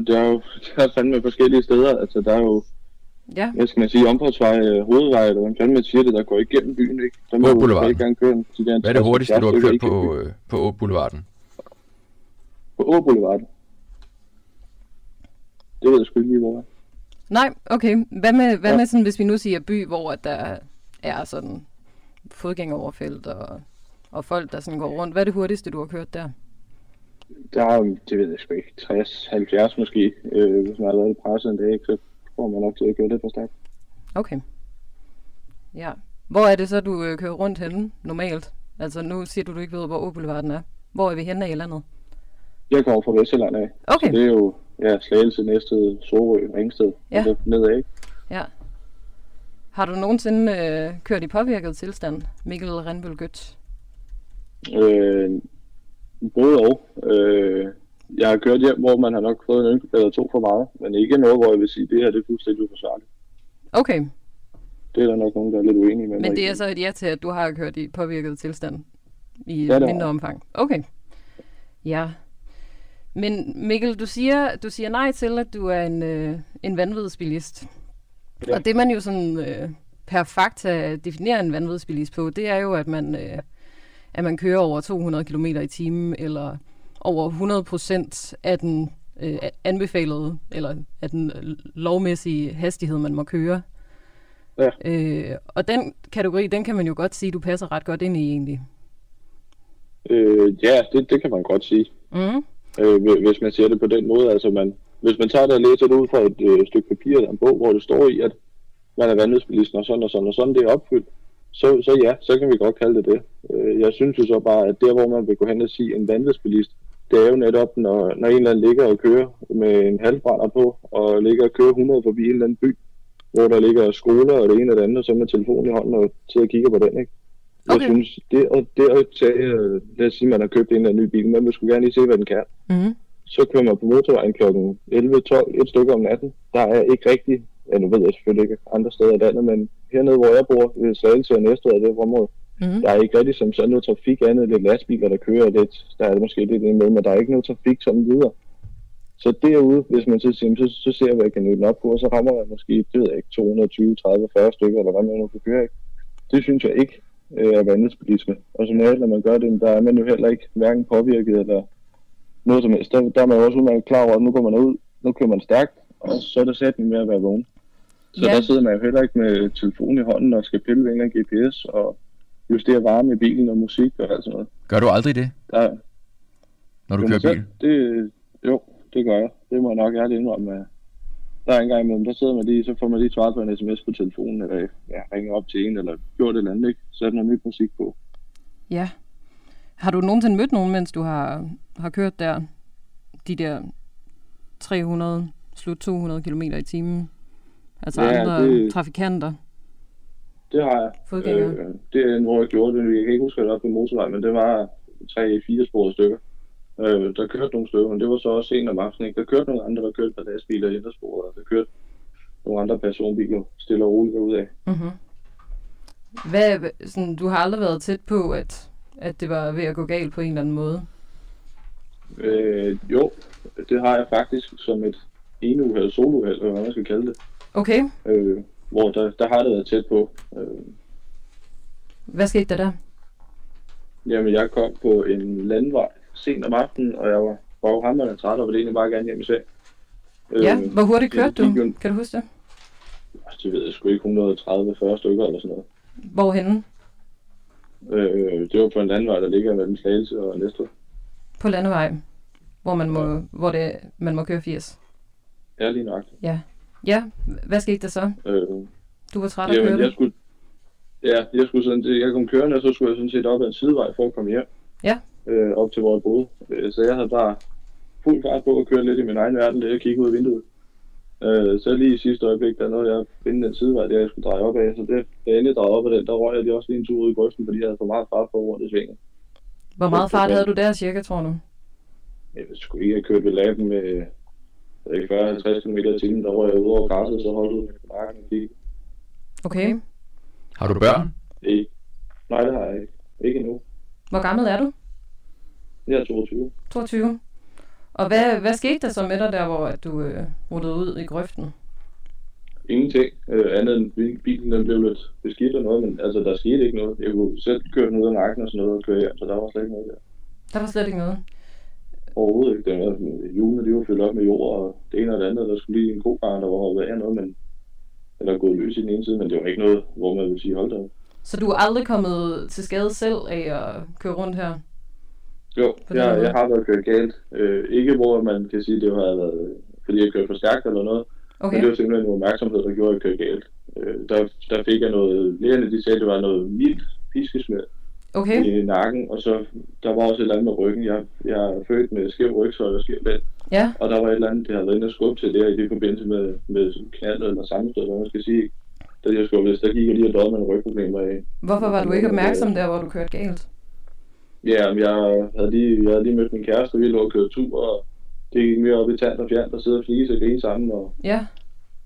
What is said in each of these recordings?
der er jo der er fandme forskellige steder. Altså, der er jo, Ja, hvad skal man sige, omfartsvej, øh, hovedvej, eller hvordan fanden man siger det, der går igennem byen, ikke? Der må boulevarden. ikke engang køre de der Hvad er det 60-70 hurtigste, du har kørt på, øh, på Å-boulevarden? På Åboulevarden. Det ved jeg sgu ikke lige, hvor nej, okay. Hvad med, hvad Ja. med sådan, hvis vi nu siger by, hvor at der er sådan fodgængeroverfelt og, og folk, der sådan går rundt. Hvad er det hurtigste, du har kørt der? Der er, jo, det ved jeg sgu ikke, 60-70 måske, øh, hvis man har været lidt presset en dag, så får man nok til at køre lidt for stærkt. Okay. Ja. Hvor er det så, du øh, kører rundt henne normalt? Altså nu siger du, du ikke ved, hvor Åboulevarden er. Hvor er vi henne i landet? Jeg kommer fra Vestjylland af, Okay. så det er jo ja, Slagelse, Næsted, Sorø, Ringsted, Ja. og nedad, ikke? Ja. Har du nogensinde øh, kørt i påvirket tilstand, Mikkel Rindbøl Gødt? Øh, både og. Øh, jeg har kørt hjem, hvor man har nok fået en enkelt eller to for meget, men ikke noget, hvor jeg vil sige, at det her det er fuldstændig uforsvarligt. Okay, Det er der nok nogen, der er lidt uenige med mig men det i. er så et ja til, at du har kørt i påvirket tilstand i Ja, det mindre omfang. Okay. Ja. Men Mikkel, du siger, du siger nej til, at du er en, øh, en vanvidsbilist. Ja. Og det man jo sådan øh, per fakta definerer en vanvidsbilist på, det er jo, at man, øh, at man kører over 200 km i timen, eller over 100% af den øh, anbefalede, eller af den øh, lovmæssige hastighed, man må køre. Ja. Øh, og den kategori, den kan man jo godt sige, du passer ret godt ind i egentlig. Øh, ja, det, det kan man godt sige. Mm. øh, hvi- hvis man siger det på den måde. Altså man, hvis man tager det og læser det ud fra et øh, stykke papir eller en bog, hvor det står i, at man er vanvidsbilisten og sådan og sådan og sådan, det er opfyldt, så, så ja, så kan vi godt kalde det det. Øh, jeg synes jo så bare, at der hvor man vil gå hen og sige en vanvidsbilist, det er jo netop, når, når en eller anden ligger og kører med en halvbrænder på, og ligger og kører 100 forbi en eller anden by, hvor der ligger skoler og det ene og det andet, og så med telefonen i hånden og sidder og kigger på den, ikke? Jeg Okay. synes, det, at, det at tage, lad os sige, man har købt en eller anden ny bil, man vil sgu gerne lige se, hvad den kan Mm. så kører man på motorvejen kl. 11-12, et stykke om natten. Der er ikke rigtig, ja nu ved jeg selvfølgelig ikke andre steder i landet, men hernede hvor jeg bor, ved Slagelse og Næstved og det område, Mm. der er ikke rigtig som sådan noget trafik andet, lidt lastbiler, der kører lidt, der er det måske lidt med, men der er ikke noget trafik sådan videre. Så derude, hvis man så siger, så, så ser jeg, hvad jeg kan nøde den op på, og så rammer jeg måske, det ved jeg ikke, 220, 30, 40 stykker, eller hvad man nu kan køre, ikke? Det synes jeg ikke øh, er vanvidsbilisme. Og som regel, når man gør det, der er man jo heller ikke hverken påvirket eller noget som helst. Der, der er man jo også udmærket klar over, at nu går man ud, nu kører man stærkt, og så er det sætning med at være vågen. Så ja. der sidder man jo heller ikke med telefonen i hånden og skal pille ved en eller anden GPS og justere varme i bilen og musik og alt sådan noget. Gør du aldrig det, Der, når du kører bil? Det, jo, det gør jeg. Det må jeg nok ærligt indrømme. Der er en gang imellem, der sidder man lige, så får man lige svaret på en sms på telefonen, eller ja, ringer op til en, eller gjort et eller andet, ikke? Sæt noget nyt musik på. Ja. Har du nogensinde mødt nogen, mens du har, har kørt der? De der 300, slut 200 km i timen? Altså Ja, andre det- trafikanter? Det har jeg. Fodgængere? Øh, det er hvor jeg gjorde det. Jeg kan ikke huske, at det var på motorvej, men det var tre-fire sporet stykker. Øh, der kørte nogle stykker, men det var så også en om aftenen. Ikke? Der kørte nogle andre, der kørte på lastbiler i sporet, og der kørte nogle andre personbiler stille og roligt ud af. Mm-hmm. Hvad, sådan, du har aldrig været tæt på, at, at det var ved at gå galt på en eller anden måde? Øh, jo, det har jeg faktisk som et eneuheld, solouheld, eller hvad man skal kalde det. Okay, Øh, hvor der, der har det været tæt på. Øh, hvad skete der der? jamen, jeg kom på en landvej sent om aftenen, og jeg var baghammerende træt, og ville egentlig bare gerne hjem i seng. Ja, hvor hurtigt kørte du? jo- Kan du huske det? Det ved jeg sgu ikke, 130-40 stykker eller sådan noget. Hvorhenne? Øh, det var på en landvej, der ligger mellem Slagelse og Næstved. På landevej, hvor man må, hvor det, man må køre 80. Ja, lige nok. Ja. Ja, hvad skete der så? Øh, Du var træt af at jamen, jeg skulle, ja, jeg skulle sådan, jeg kom kørende, og så skulle jeg sådan set op ad en sidevej for at komme hjem. Ja. Øh, op til hvor jeg boede. Øh, så jeg havde bare fuld fart på at køre lidt i min egen verden, det jeg kiggede ud af vinduet. Øh, så lige i sidste øjeblik, der nåede jeg at finde den sidevej, der jeg skulle dreje op af. Så det, da jeg endelig drejede op af den, der røg jeg lige også lige en tur ud i grøften, fordi jeg havde for meget fart på over det svinget. Hvor meget fart havde du der cirka, tror du? Jeg skulle ikke have kørt ved laben med 40-50 km i timen, der røg jeg ud over græsset, så holdt jeg ud med bakken og kiggede. Okay. Har du børn? Ikke. Nej, det har jeg ikke. Ikke endnu. Hvor gammel er du? Jeg er 22. 22. Og hvad, hvad skete der så med dig der, hvor at du øh, rullede ud i grøften? Ingenting. Øh, andet end bil- bilen den blev lidt beskidt og noget, men altså, der skete ikke noget. Jeg kunne selv køre den ud af nakken og sådan noget og køre hjem, så der var slet ikke noget der. Der var slet ikke noget. Overhovedet ikke. Det var, hjulene, de var fyldt op med jord, og det ene og det andet. Der skulle lige en kobarn, der var hoppet af noget, men eller gået løs i den ene side, men det var ikke noget, hvor man ville sige, hold da. Så du er aldrig kommet til skade selv af at køre rundt her? Jo, jeg, måde? jeg har været kørt galt. Øh, ikke hvor man kan sige, det har været, fordi jeg kørte for stærkt eller noget, okay. Men det var simpelthen en opmærksomhed, der gjorde, at jeg kørte galt. Øh, der, der fik jeg noget, lægerne de sagde, at det var noget mildt piskesmæld Okay. i nakken, og så der var også et eller andet med ryggen. Jeg, jeg er født med skæv rygsøj og skæv lænd, Ja. og der var et eller andet, det havde været inde og skubbe til der i det forbindelse med, med knaldet eller sammenstød, hvad man skal sige. Da jeg skubbede, der gik jeg lige og døde med en rygproblemer af. Hvorfor var du ikke opmærksom der, hvor du kørte galt? Ja, jeg havde lige, jeg havde lige mødt min kæreste, vi lå og kørte tur, og det gik mere op i tand og fjern, der sidder og flise og grine sammen, og Ja.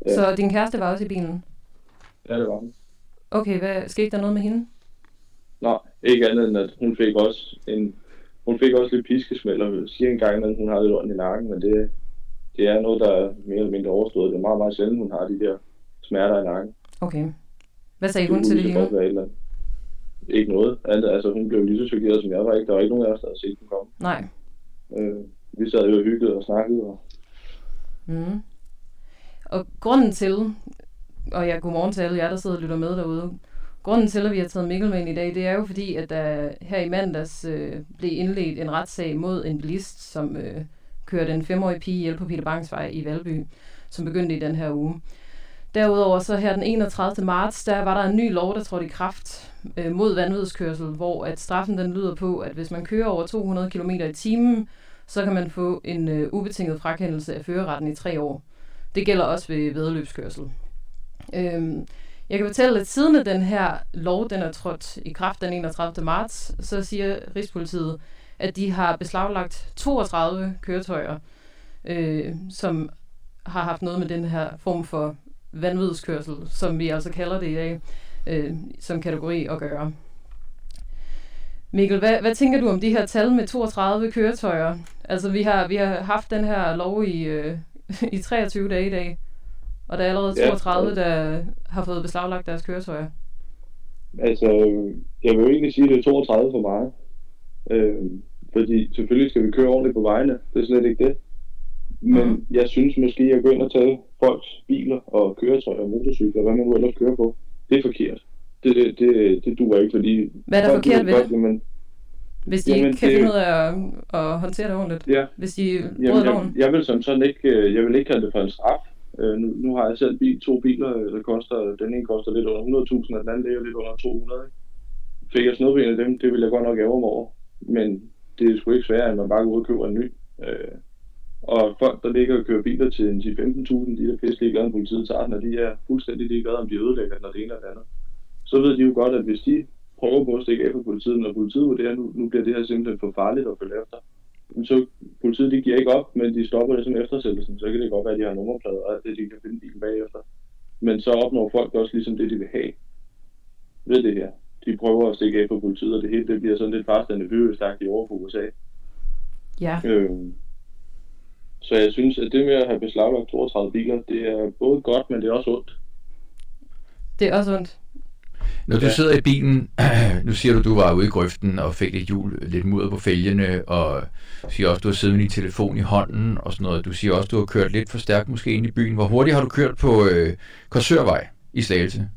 Ja. Så din kæreste var også i bilen? ja, det var hun. Okay, hvad skete der noget med hende? Nå, ikke andet end, at hun fik også en, hun fik også lidt piskesmæld, og siger en gang, at hun har lidt ondt i nakken, men det, det er noget, der er mere eller mindre overstået. Det er meget, meget sjældent, hun har de der smerter i nakken. Okay. Hvad sagde hun til det godt. Ikke noget. Altså, hun blev lige så chokeret, som jeg var. Ikke? Der var ikke nogen af os, der havde set den komme. Nej. Øh, vi sad jo og hyggede og snakkede, og Mm. Og grunden til, og ja, godmorgen til alle jer, der sidder og lytter med derude. Grunden til, at vi har taget Mikkel med ind i dag, det er jo fordi, at der her i mandags øh, blev indledt en retssag mod en bilist, som øh, kørte en femårig pige ihjel på Peter Bangsvej i Valby, som begyndte i den her uge. Derudover så her den 31. marts, der var der en ny lov, der trådte i kraft øh, mod vanvidskørsel, hvor at straffen den lyder på, at hvis man kører over 200 km i timen, så kan man få en øh, ubetinget frakendelse af førerretten i tre år. Det gælder også ved vedløbskørsel. Øhm, jeg kan fortælle, at siden at den her lov den er trådt i kraft den 31. marts, så siger Rigspolitiet, at de har beslaglagt 32 køretøjer, øh, som har haft noget med den her form for vanvidskørsel, som vi altså kalder det i dag, øh, som kategori at gøre. Mikkel, hvad, hvad tænker du om de her tal med 32 køretøjer? Altså, vi har, vi har haft den her lov i, øh, i 23 dage i dag, og der er allerede Ja. 32, der har fået beslaglagt deres køretøjer. Altså, jeg vil jo egentlig sige, at det er 32 for meget. Øh, fordi selvfølgelig skal vi køre ordentligt på vejene. Det er slet ikke det. Men mm. jeg synes måske, at gå ind og tage folks biler og køretøjer og motorcykler, hvad man nu ellers kører på, det er forkert. Det, det, det, det duer ikke, fordi... Hvad er der forkert ved godt, Jamen, Hvis de Jamen, ikke kan det- finde ud af at, at håndtere det ordentligt. ja, Hvis de bryder loven. jeg, jeg vil som sådan ikke, øh, jeg vil ikke kalde det for en straf. Øh, nu, nu har jeg selv bil, to biler, øh, der koster, den ene koster lidt under 100.000, og den anden ligger lidt under 200. Ikke? Fik jeg snød af dem, det ville jeg godt nok ære mig over. Men det er sgu ikke sværere, end man bare går ud og køber en ny. Øh, og folk, der ligger og kører biler til 10-15.000, de der pisse ligeglade, om politiet tager den, og de er fuldstændig ligeglade, om de ødelægger den, og det ene eller det andet. Så ved de jo godt, at hvis de prøver på at stikke af på politiet, når politiet vurderer, nu, nu bliver det her simpelthen for farligt at følge efter, så politiet de giver ikke op, men de stopper det som eftersættelsen. Så kan det godt være, at de har nummerplader og alt det, de kan finde bilen bagefter. Men så opnår folk også ligesom det, de vil have ved det her. De prøver at stikke af på politiet, og det hele det bliver sådan lidt fastende byøstagtigt over på USA. Ja. Øhm, så jeg synes, at det med at have beslaglagt 32 biler, det er både godt, men det er også ondt. Det er også ondt. Når du Ja. sidder i bilen, nu siger du, du var ude i grøften og fik lidt hjul, lidt mudder på fælgene, og siger også, du har siddet med din telefon i hånden og sådan noget. Du siger også, du har kørt lidt for stærkt måske ind i byen. Hvor hurtigt har du kørt på øh, Korsørvej i Slagelse,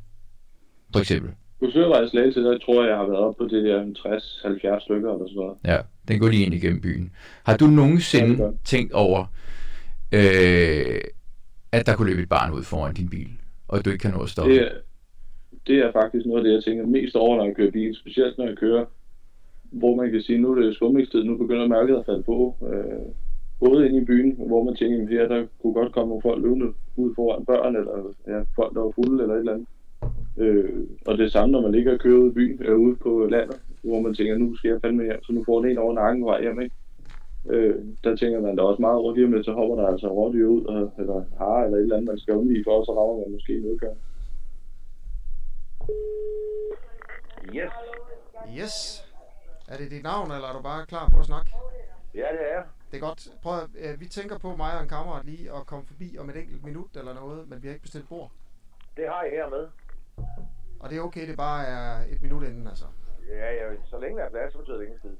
for eksempel? På Sørvej Slagelse, der tror jeg, jeg har været oppe på det der 60-70 stykker eller sådan noget. Ja, den går lige ind igennem byen. Har du Ja, nogensinde gør. tænkt over, øh, at der kunne løbe et barn ud foran din bil, og du ikke kan nå at stoppe? Det er, det er faktisk noget af det, jeg tænker mest over, når jeg kører bil. Specielt når jeg kører, hvor man kan sige, nu er det skumningstid, nu begynder mærket at falde på. Øh, både inde i byen, hvor man tænker, at her der kunne godt komme nogle folk løbende ud foran børn, eller ja, folk, der var fulde eller et eller andet. Øh, og det samme, når man ligger og kører ude i byen, øh, ude på landet, hvor man tænker, nu skal jeg fandme hjem, så nu får den en over nakken vej hjem, ikke? Øh, der tænker man da også meget over lige med, så hopper der altså rådyr ud, og, eller har eller et eller andet, man skal undvige for, og så rammer man måske en udgang. Yes. Yes. Er det dit navn, eller er du bare klar på at snakke? Ja, det er. Det er godt. Prøv at, øh, vi tænker på mig og en kammerat lige at komme forbi om et enkelt minut eller noget, men vi har ikke bestilt bord. Det har jeg her med. Og det er okay, det bare er et minut inden, altså. Ja, ja, så længe der er plads, så betyder det ingen tid.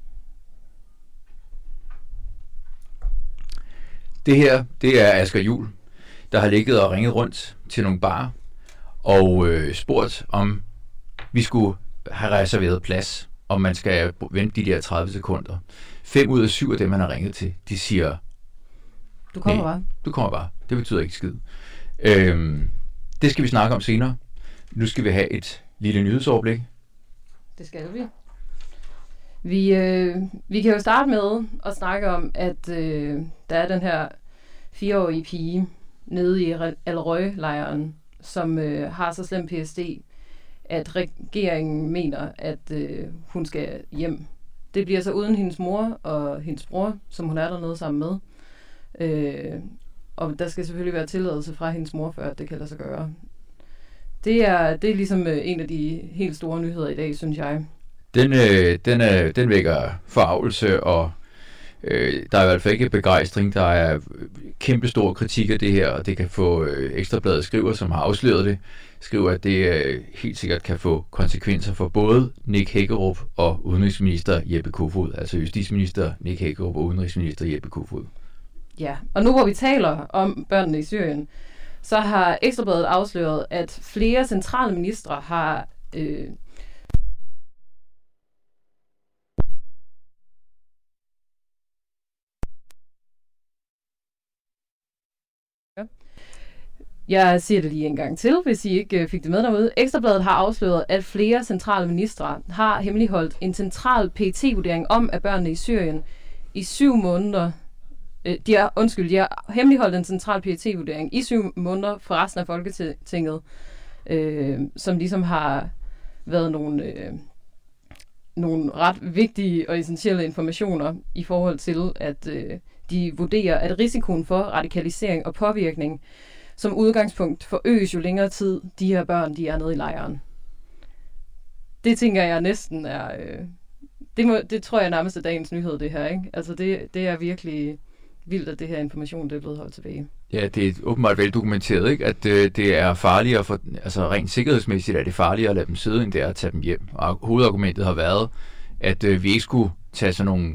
Det her, det er Asger Jul, der har ligget og ringet rundt til nogle bar og øh, spurgt, om vi skulle have reserveret plads, om man skal vente de der 30 sekunder. Fem ud af syv af dem, han har ringet til, de siger, Du kommer bare. du kommer bare. Det betyder ikke skid. Øhm, det skal vi snakke om senere. Nu skal vi have et lille nyhedsoverblik. Det skal vi. Vi, øh, vi kan jo starte med at snakke om, at øh, der er den her fireårige pige nede i Alrøj-lejren, som øh, har så slem PSD, at regeringen mener, at øh, hun skal hjem. Det bliver så uden hendes mor og hendes bror, som hun er dernede sammen med. Øh, og der skal selvfølgelig være tilladelse fra hendes mor, før det kan lade sig gøre. Det er, det er ligesom øh, en af de helt store nyheder i dag, synes jeg. Den, øh, den, øh, den vækker forarvelse, og øh, der er i hvert fald ikke begejstring. Der er øh, kæmpe stor kritik af det her, og det kan få øh, Ekstrabladet skriver, som har afsløret det, skriver, at det øh, helt sikkert kan få konsekvenser for både Nick Hækkerup og udenrigsminister Jeppe Kofod, altså justitsminister Nick Hækkerup og udenrigsminister Jeppe Kofod. Ja, og nu hvor vi taler om børnene i Syrien, så har Ekstrabladet afsløret, at flere centrale ministre har øh, Jeg siger det lige en gang til, hvis I ikke øh, fik det med derude. Ekstrabladet har afsløret, at flere centrale ministre har hemmeligholdt en central PT-vurdering om, at børnene i Syrien i syv måneder øh, de har, undskyld, de har hemmeligholdt en central pt vurdering i syv måneder for resten af Folketinget, øh, som ligesom har været nogle, øh, nogle ret vigtige og essentielle informationer i forhold til, at øh, de vurderer, at risikoen for radikalisering og påvirkning som udgangspunkt forøges jo længere tid, de her børn, de er nede i lejren. Det tænker jeg næsten er... Øh, det, må, det tror jeg nærmest er dagens nyhed, det her. Ikke? Altså det, det er virkelig vildt, at det her information det er blevet holdt tilbage. Ja, det er åbenbart veldokumenteret, ikke? at øh, det er farligere, for, altså rent sikkerhedsmæssigt er det farligere at lade dem sidde, end det er at tage dem hjem. Og hovedargumentet har været, at øh, vi ikke skulle tage sådan nogle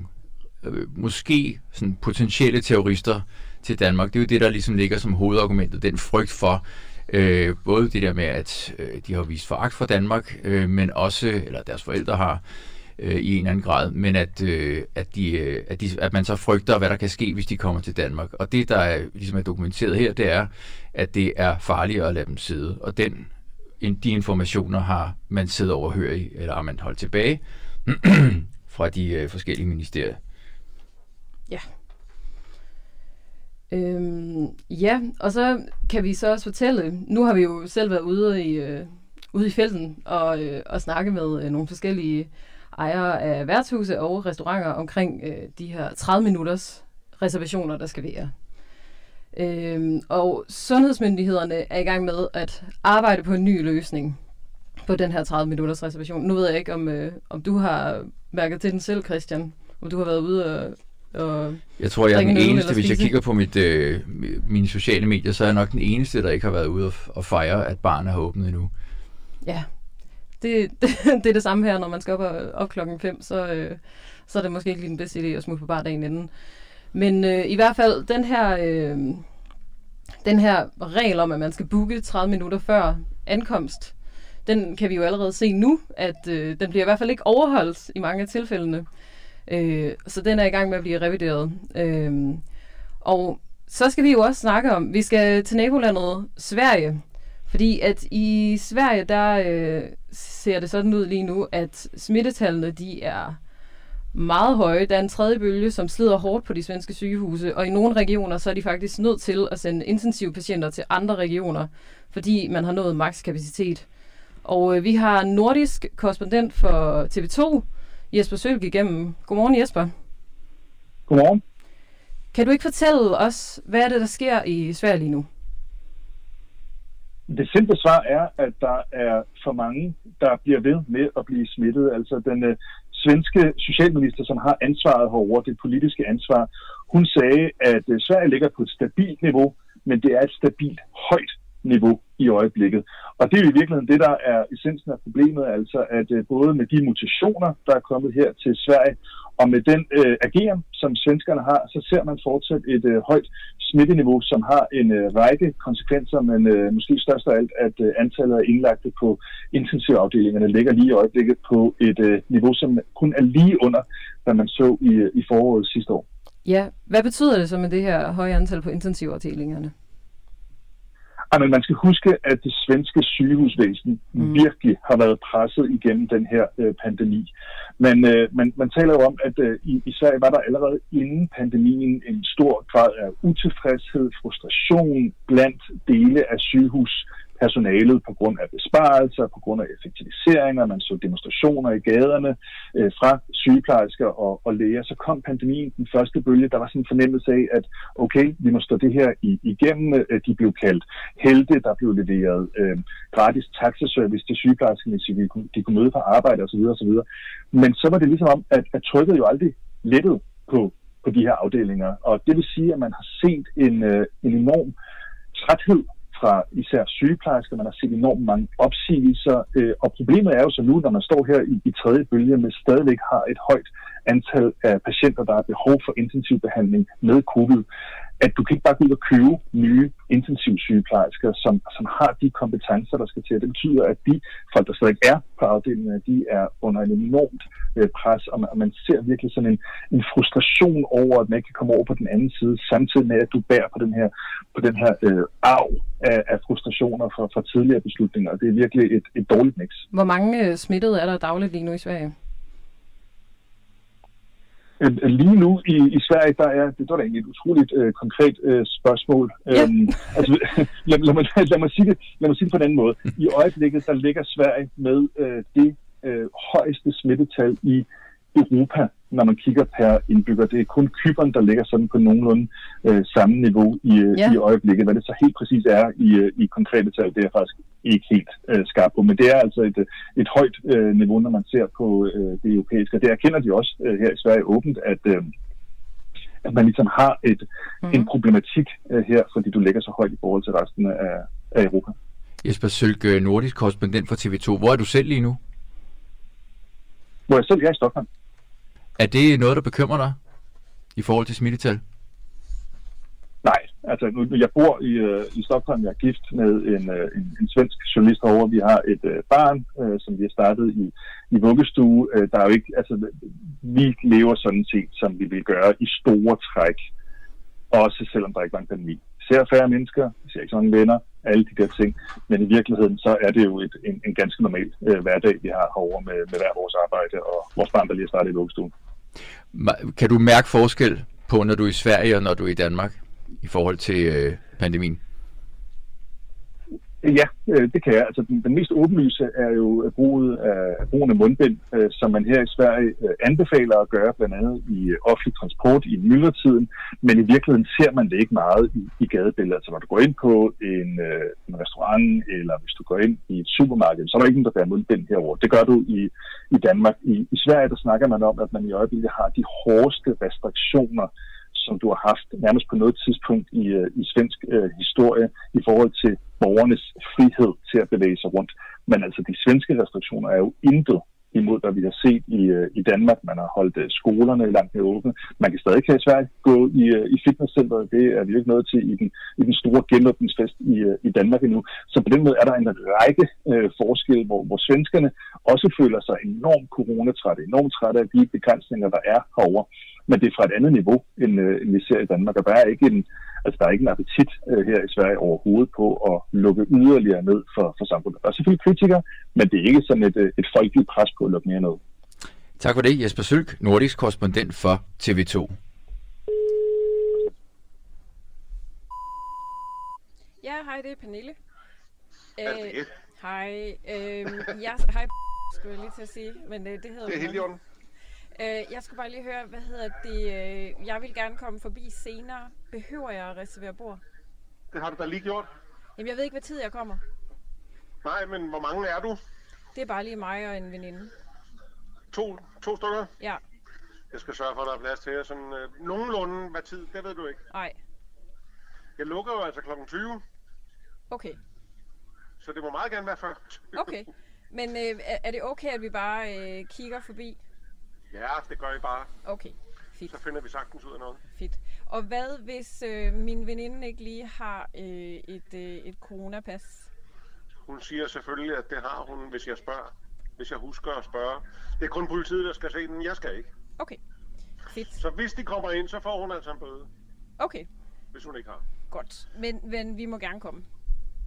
øh, måske sådan potentielle terrorister til Danmark. Det er jo det, der ligesom ligger som hovedargumentet, den frygt for, øh, både det der med, at øh, de har vist foragt for Danmark, øh, men også, eller deres forældre har, øh, i en eller anden grad, men at, øh, at, de, øh, at, de, at man så frygter, hvad der kan ske, hvis de kommer til Danmark. Og det, der er, ligesom er dokumenteret her, det er, at det er farligere at lade dem sidde. Og den, de informationer har man siddet overhør i, eller har man holdt tilbage fra de øh, forskellige ministerier. Ja. Øhm, ja, og så kan vi så også fortælle, nu har vi jo selv været ude i, øh, ude i felten og, øh, og snakke med øh, nogle forskellige ejere af værtshuse og restauranter omkring øh, de her 30 minutters reservationer, der skal være. Øhm, og sundhedsmyndighederne er i gang med at arbejde på en ny løsning på den her 30 minutters reservation. Nu ved jeg ikke, om, øh, om du har mærket til den selv, Christian. Om du har været ude og og jeg tror, jeg er den eneste, hvis jeg kigger på mit, øh, mine sociale medier, så er jeg nok den eneste, der ikke har været ude og, og fejre, at barnet har åbnet endnu. Ja, det, det, det er det samme her, når man skal op, og, op klokken 5, så, øh, så er det måske ikke lige den bedste idé at smutte på bar dagen inden. Men øh, i hvert fald, den her, øh, den her regel om, at man skal booke 30 minutter før ankomst, den kan vi jo allerede se nu, at øh, den bliver i hvert fald ikke overholdt i mange af tilfældene. Øh, så den er i gang med at blive revideret. Øh, og så skal vi jo også snakke om, vi skal til nabolandet Sverige, fordi at i Sverige, der øh, ser det sådan ud lige nu, at smittetallene, de er meget høje. Der er en tredje bølge, som slider hårdt på de svenske sygehuse, og i nogle regioner, så er de faktisk nødt til at sende intensive patienter til andre regioner, fordi man har nået makskapacitet. Og øh, vi har nordisk korrespondent for TV2, Jesper Sølg igennem. Godmorgen Jesper. Godmorgen. Kan du ikke fortælle os, hvad er det, der sker i Sverige lige nu? Det simple svar er, at der er for mange, der bliver ved med at blive smittet. Altså den øh, svenske socialminister, som har ansvaret herover, det politiske ansvar, hun sagde, at øh, Sverige ligger på et stabilt niveau, men det er et stabilt højt niveau i øjeblikket. Og det er jo i virkeligheden det, der er essensen af problemet, altså at øh, både med de mutationer, der er kommet her til Sverige, og med den øh, ageren, som svenskerne har, så ser man fortsat et øh, højt smitteniveau, som har en øh, række konsekvenser, men øh, måske størst af alt, at øh, antallet af indlagte på intensivafdelingerne ligger lige i øjeblikket på et øh, niveau, som kun er lige under, hvad man så i, øh, i foråret sidste år. Ja, hvad betyder det så med det her høje antal på intensivafdelingerne? Men man skal huske, at det svenske sygehusvæsen mm. virkelig har været presset igennem den her øh, pandemi. Men øh, man, man taler jo om, at øh, i, i Sverige var der allerede inden pandemien en stor grad af utilfredshed, frustration blandt dele af sygehus personalet på grund af besparelser, på grund af effektiviseringer, man så demonstrationer i gaderne øh, fra sygeplejersker og, og læger. Så kom pandemien, den første bølge, der var sådan en fornemmelse af, at okay, vi må stå det her i, igennem. Øh, de blev kaldt helte, der blev leveret øh, gratis taxaservice til sygeplejerskerne, så de kunne, de kunne møde på arbejde osv. osv. Men så var det ligesom om, at, at trykket jo aldrig lettede på, på de her afdelinger. Og det vil sige, at man har set en, øh, en enorm træthed fra især sygeplejersker. Man har set enormt mange opsigelser, øh, og problemet er jo så nu, når man står her i, i tredje bølge, med stadigvæk har et højt antal af patienter, der har behov for intensivbehandling med covid, at du kan ikke bare gå ud og købe nye intensivsygeplejersker, som, som har de kompetencer, der skal til. Det betyder, at de folk, der stadig er på afdelingen, de er under en enormt øh, pres, og man, og man ser virkelig sådan en, en frustration over, at man ikke kan komme over på den anden side, samtidig med, at du bærer på den her, på den her øh, arv af, af frustrationer fra, fra tidligere beslutninger. Det er virkelig et, et dårligt mix. Hvor mange øh, smittede er der dagligt lige nu i Sverige? Øh, lige nu i, i Sverige, der er, det, der er egentlig et utroligt øh, konkret øh, spørgsmål. Ja. Øhm, altså, lad, lad, mig, lad, mig sige det, lad mig sige det på en anden måde. I øjeblikket, der ligger Sverige med øh, det øh, højeste smittetal i Europa, når man kigger per indbygger. Det er kun Kypern, der ligger sådan på nogenlunde øh, samme niveau i, øh, Ja. i øjeblikket. Hvad det så helt præcis er i, øh, i konkrete tal, det er jeg faktisk ikke helt øh, skarp på. Men det er altså et, øh, et højt øh, niveau, når man ser på øh, det europæiske. Og det erkender de også øh, her i Sverige åbent, at, øh, at man ligesom har et, mm. en problematik øh, her, fordi du ligger så højt i forhold til resten af, af Europa. Jesper Sølk, øh, nordisk korrespondent for TV2. Hvor er du selv lige nu? Hvor jeg selv er i Stockholm. Er det noget, der bekymrer dig i forhold til smittetal? Nej, altså nu, jeg bor i, øh, i Stockholm, jeg er gift med en, øh, en, en svensk journalist herovre. Vi har et øh, barn, øh, som vi har startet i, i vuggestue. Øh, der er jo ikke, altså, vi lever sådan set, som vi vil gøre i store træk, også selvom der ikke var en pandemi. Vi ser færre mennesker, vi ser ikke så mange venner, alle de der ting, men i virkeligheden så er det jo et, en, en ganske normal øh, hverdag, vi har herovre med, med hver vores arbejde og vores barn, der lige har startet i vuggestuen. Kan du mærke forskel på, når du er i Sverige og når du er i Danmark i forhold til øh, pandemien? Ja, øh, det kan jeg. Altså, den, den mest åbenlyse er jo bruget af, brugen af mundbind, øh, som man her i Sverige øh, anbefaler at gøre, blandt andet i øh, offentlig transport i myldretiden, men i virkeligheden ser man det ikke meget i, i gadebilledet. Altså, når du går ind på en, øh, en restaurant, eller hvis du går ind i et supermarked, så er der ikke nogen, der bærer mundbind herover. Det gør du i, i Danmark. I, I Sverige, der snakker man om, at man i øjeblikket har de hårdeste restriktioner, som du har haft nærmest på noget tidspunkt i, øh, i svensk øh, historie i forhold til borgernes frihed til at bevæge sig rundt. Men altså, de svenske restriktioner er jo intet imod, hvad vi har set i, øh, i Danmark. Man har holdt øh, skolerne langt mere åbne. Man kan stadig her i Sverige gå i, i fitnesscenteret. Det er vi jo ikke nået til i den, i den store genåbningsfest i, i Danmark endnu. Så på den måde er der en række øh, forskelle, hvor, hvor svenskerne også føler sig enormt coronatrætte, enormt trætte af de begrænsninger, der er herovre men det er fra et andet niveau, end, øh, end vi ser i Danmark. Og der er ikke en, altså, der er ikke en appetit øh, her i Sverige overhovedet på at lukke yderligere ned for, for samfundet. Der er selvfølgelig kritikere, men det er ikke sådan et, øh, et folkeligt pres på at lukke mere ned. Tak for det, Jesper Sølk, nordisk korrespondent for TV2. Ja, hej, det er Pernille. Er Øh, det? hej, øh, jeg, hej, skulle jeg lige til at sige, men øh, det hedder Det er helt i nok. orden. Øh, jeg skulle bare lige høre, hvad hedder det, øh, jeg vil gerne komme forbi senere. Behøver jeg at reservere bord? Det har du da lige gjort. Jamen, jeg ved ikke, hvad tid jeg kommer. Nej, men hvor mange er du? Det er bare lige mig og en veninde. To, to stykker? Ja. Jeg skal sørge for, at der er plads til jer. Sådan, øh, nogenlunde hvad tid, det ved du ikke. Nej. Jeg lukker jo altså klokken 20, Okay. så det må meget gerne være før. Okay. Men øh, er- er det okay, at vi bare øh, kigger forbi? Ja, det gør I bare. Okay. Fedt. Så finder vi sagtens ud af noget. Fedt. Og hvad hvis øh, min veninde ikke lige har øh, et, øh, et coronapas? Hun siger selvfølgelig, at det har hun, hvis jeg spørger. Hvis jeg husker at spørge. Det er kun politiet, der skal se den. Jeg skal ikke. Okay. Fedt. Så hvis de kommer ind, så får hun altså en bøde, Okay. hvis hun ikke har. Godt. Men, men vi må gerne komme.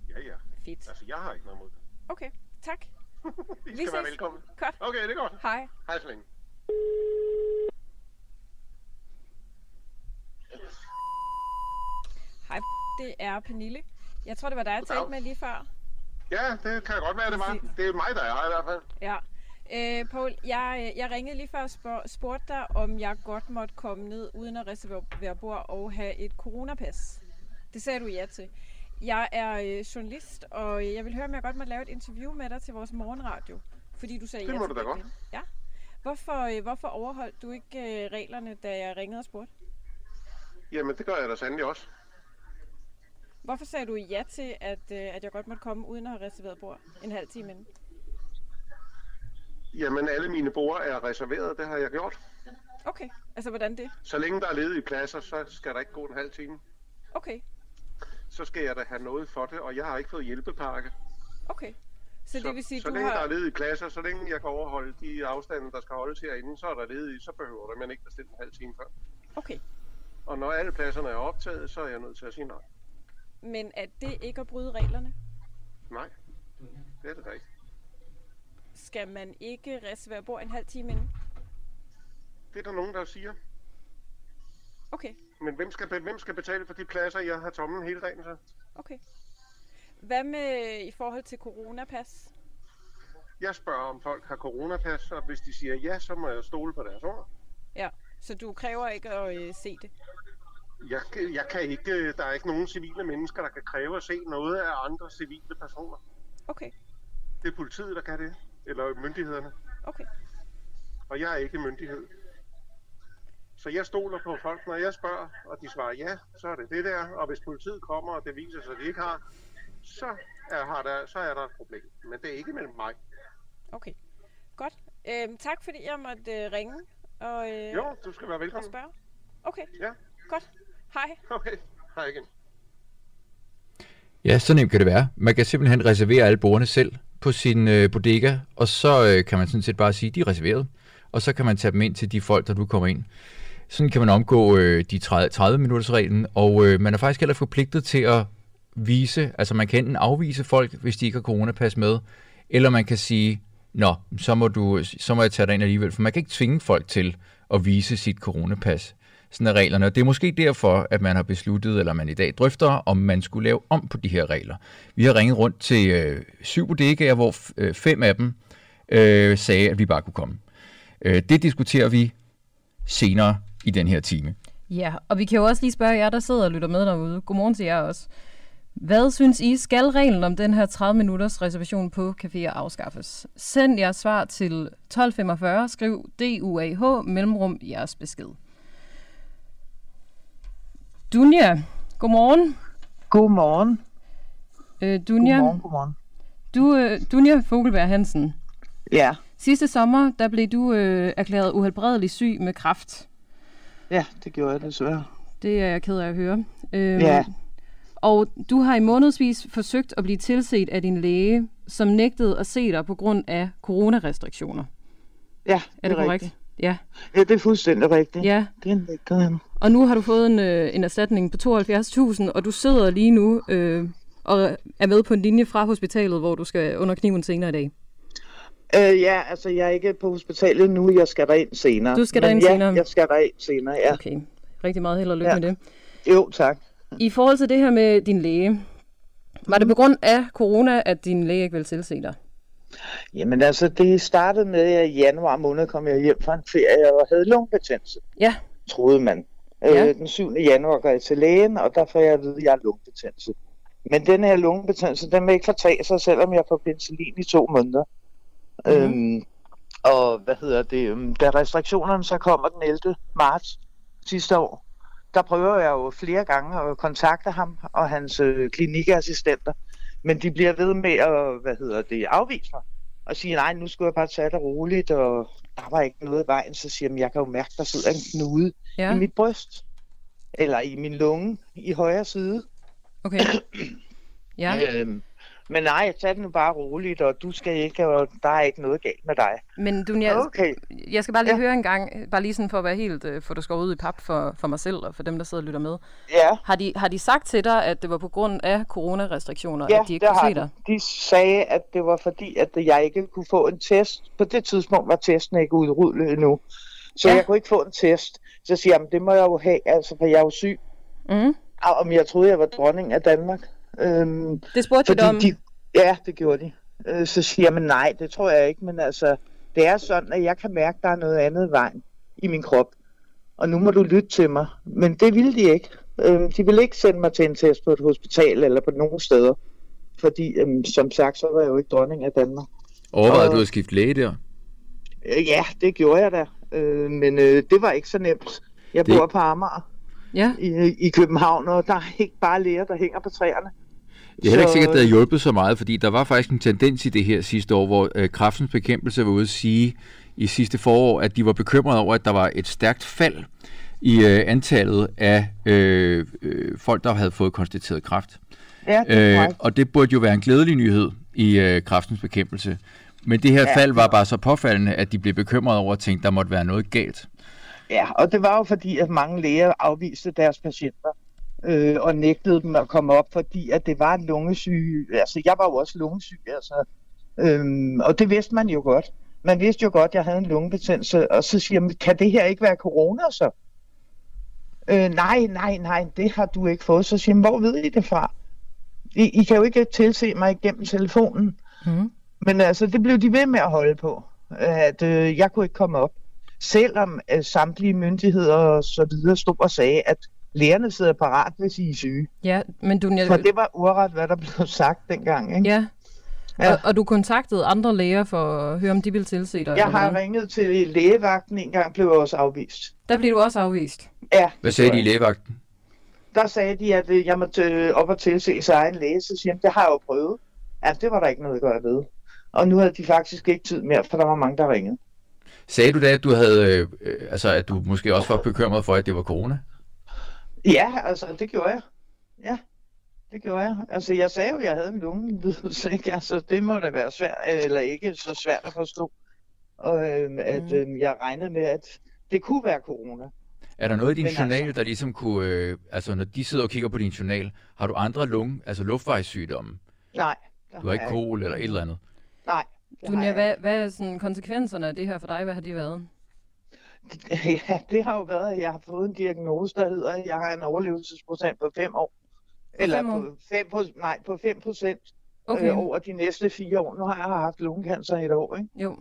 Ja, ja. Fedt. Altså, jeg har ikke noget mod det. Okay. Tak. I Vi skal være ses. velkommen. Godt. Okay, det er godt. Hej. Hej så længe. Hej. Det er Pernille. Jeg tror, det var dig, jeg talte med lige før. Ja, det kan godt være, det var. Det er mig, der er her i hvert fald. Ja. Øh, Paul, jeg, jeg ringede lige før og spurg, spurgte dig, om jeg godt måtte komme ned uden at reservere bord og have et coronapas. Det sagde du ja til. Jeg er øh, journalist, og jeg vil høre, om jeg godt måtte lave et interview med dig til vores morgenradio. Fordi du sagde Det ja må til du da godt. Ja. Hvorfor, øh, hvorfor overholdt du ikke øh, reglerne, da jeg ringede og spurgte? Jamen, det gør jeg da sandelig også. Hvorfor sagde du ja til, at, øh, at jeg godt måtte komme uden at have reserveret bord en halv time inden? Jamen, alle mine borde er reserveret. Det har jeg gjort. Okay, altså hvordan det? Så længe der er ledige pladser, så skal der ikke gå en halv time. Okay, Så skal jeg da have noget for det, og jeg har ikke fået hjælpepakke. okay. Så, så det vil sige, så du længe har... der er ledige pladser, så længe jeg kan overholde de afstande, der skal holdes herinde, så er der ledige, så behøver der man ikke bestille en halv time før. Okay, Og når alle pladserne er optaget, så er jeg nødt til at sige nej. men er det ikke at bryde reglerne? Nej, det er det da ikke. Skal man ikke reservere bord en halv time inden? Det er der nogen, der siger. Okay, Men hvem skal, hvem skal betale for de pladser, jeg har tomme hele dagen så? okay. Hvad med i forhold til coronapas? Jeg spørger, om folk har coronapas, og hvis de siger ja, så må jeg stole på deres ord. Ja, så du kræver ikke at øh, se det? Jeg, kan- jeg kan ikke, øh, der er ikke nogen civile mennesker, der kan kræve at se noget af andre civile personer. Okay, Det er politiet, der kan det, eller myndighederne, okay. og jeg er ikke myndighed. Så jeg stoler på folk, når jeg spørger, og de svarer ja, så er det det der. Og hvis politiet kommer, og det viser sig, at de ikke har, så er, har der, så er der et problem. Men det er ikke mellem mig. Okay, godt. Øhm, tak fordi jeg måtte øh, ringe og, øh, Jo, du skal være og velkommen. spørge. Okay, Ja, godt. Hej. okay. Hej igen. Ja, så nemt kan det være. Man kan simpelthen reservere alle bordene selv på sin øh, bodega, og så øh, kan man sådan set bare sige, at de er reserveret, og så kan man tage dem ind til de folk, der nu kommer ind. Sådan kan man omgå øh, de 30, 30 minutters reglen, og øh, man er faktisk heller forpligtet til at vise, altså man kan enten afvise folk, hvis de ikke har coronapas med, eller man kan sige, nå, så må, du, så må jeg tage dig ind alligevel, for man kan ikke tvinge folk til at vise sit coronapas. Sådan er reglerne, og det er måske derfor, at man har besluttet, eller man i dag drøfter, om man skulle lave om på de her regler. Vi har ringet rundt til øh, syv bodegaer, hvor f- øh, fem af dem øh, sagde, at vi bare kunne komme. Øh, det diskuterer vi senere i den her time. Ja, og vi kan jo også lige spørge jer, der sidder og lytter med derude. Godmorgen til jer også. Hvad synes I, skal reglen om den her 30 minutters reservation på caféer afskaffes? Send jeres svar til 1245, skriv DUAH, mellemrum jeres besked. Dunja, godmorgen. Godmorgen. Øh, Dunja, Godmorgen, godmorgen. du, øh, Dunja Fogelberg Hansen. Ja, Sidste sommer, der blev du øh, erklæret uhelbredelig syg med kræft. ja, det gjorde jeg desværre. Det er jeg ked af at høre. Øhm, Ja. Og du har i månedsvis forsøgt at blive tilset af din læge, som nægtede at se dig på grund af coronarestriktioner. Ja, Er det, korrekt? rigtigt. Ja. Ja, det er fuldstændig rigtigt. ja. Det nægter han. Og nu har du fået en, øh, en erstatning på 72.000, og du sidder lige nu øh, og er med på en linje fra hospitalet, hvor du skal under kniven senere i dag. Øh, ja, altså jeg er ikke på hospitalet nu, jeg skal derind senere. Du skal Men derind ja, senere? jeg skal derind senere, ja. Okay. Rigtig meget held og lykke Ja. med det. Jo, tak. I forhold til det her med din læge, var det på grund af corona, at din læge ikke vil tilse dig? Jamen altså, det startede med, at i januar måned kom jeg hjem fra en ferie og havde lungebetændelse, Ja, troede man. Ja. Øh, den 7. januar går jeg til lægen, og der får jeg at vide, at jeg har lungebetændelse. Men den her lungebetændelse, den vil ikke fortage sig, selvom jeg får penicillin i to måneder. Mhm. Øhm, Og hvad hedder det, øhm, da restriktionerne så kommer den 11. marts sidste år, der prøver jeg jo flere gange at kontakte ham og hans øh, klinikassistenter, men de bliver ved med at, hvad hedder det, afvise mig og sige, nej, nu skal jeg bare tage det roligt, og der var ikke noget i vejen, så siger jeg, jeg kan jo mærke, der sidder en knude Ja. i mit bryst, eller i min lunge i højre side. Okay. Ja. Øhm, men nej, tag det nu bare roligt, og du skal ikke, og der er ikke noget galt med dig. Men Dunja, Okay. jeg skal bare lige Ja. høre en gang, bare lige sådan for at være helt, øh, få det skåret ud i pap for, for mig selv og for dem, der sidder og lytter med. Ja. Har de, har de sagt til dig, at det var på grund af coronarestriktioner, Ja, at de ikke kunne se dig? De sagde, at det var fordi, at jeg ikke kunne få en test. På det tidspunkt var testen ikke udrullet endnu. Så Ja. jeg kunne ikke få en test. Så siger jeg, "Men det må jeg jo have, altså, for jeg er jo syg. Mm. Og om jeg troede, jeg var dronning af Danmark. Øhm, Det spurgte de dig om. de, ja, det gjorde de. Øh, så siger jeg, men nej, det tror jeg ikke. Men altså, det er sådan, at jeg kan mærke, at der er noget andet i vejen i min krop. Og nu må du lytte til mig. Men det ville de ikke. Øhm, de ville ikke sende mig til en test på et hospital eller på nogen steder. Fordi, øhm, som sagt, så var jeg jo ikke dronning af Danmark. Overvejede Og- du at skifte læge der? Øh, ja, det gjorde jeg da. Øh, men øh, det var ikke så nemt. Jeg Det- bor på Amager Ja. i, i København, og der er ikke bare læger, der hænger på træerne. Det er heller ikke sikkert, at det har hjulpet så meget, fordi der var faktisk en tendens i det her sidste år, hvor øh, kraftens bekæmpelse var ude at sige i sidste forår, at de var bekymrede over, at der var et stærkt fald i øh, antallet af øh, øh, folk, der havde fået konstateret kræft. Ja, det er Øh, og det burde jo være en glædelig nyhed i øh, kraftens bekæmpelse. Men det her Ja. fald var bare så påfaldende, at de blev bekymrede over at tænke, at der måtte være noget galt. Ja, og det var jo fordi, at mange læger afviste deres patienter øh, og nægtede dem at komme op, fordi at det var en lungesyge. Altså, jeg var jo også lungesyg, altså. Øhm, og det vidste man jo godt. Man vidste jo godt, at jeg havde en lungebetændelse, og så siger man, kan det her ikke være corona så? Øh, nej, nej, nej, det har du ikke fået. Så siger man, hvor ved I det fra? I, I kan jo ikke tilse mig igennem telefonen. Mm. Men altså, det blev de ved med at holde på, at øh, jeg kunne ikke komme op. Selvom øh, samtlige myndigheder og så videre stod og sagde, at lægerne sidder parat, hvis I er syge. Ja, men Dunja, For det var uret, hvad der blev sagt dengang. Ikke? ja. Ja. Og, og du kontaktede andre læger for at høre, om de ville tilse dig? Jeg har hvad? ringet til lægevagten en gang, blev jeg også afvist. Der blev du også afvist. Ja, Hvad sagde de i lægevagten? der sagde de, at øh, jeg måtte øh, op og tilse sig egen læge, så siger jeg, det har jeg jo prøvet. Ja, det var der ikke noget at gøre ved. Og nu havde de faktisk ikke tid mere, for der var mange, der ringede. Sagde du da, at du havde, øh, øh, altså at du måske også var bekymret for, at det var corona? Ja, altså, det gjorde jeg. Ja, det gjorde jeg. Altså, jeg sagde jo, at jeg havde en lungelidelse, ikke? Altså, det må da være svært, eller ikke så svært at forstå. Og øhm, at Mm. øhm, jeg regnede med, at det kunne være corona. Er der noget i din Men journal, altså- der ligesom kunne, øh, altså når de sidder og kigger på din journal, har du andre lunge, altså luftvejssygdomme? Nej. Du har ikke kol eller et eller andet? Nej. jeg hvad, hvad er sådan konsekvenserne af det her for dig? Hvad har de været? Ja, det har jo været, at jeg har fået en diagnose, der hedder, at jeg har en overlevelsesprocent på 5 år. Eller fem år? på 5 nej, på 5 procent Okay, øh, over de næste fire år. Nu har jeg haft lungekancer i et år, ikke? jo.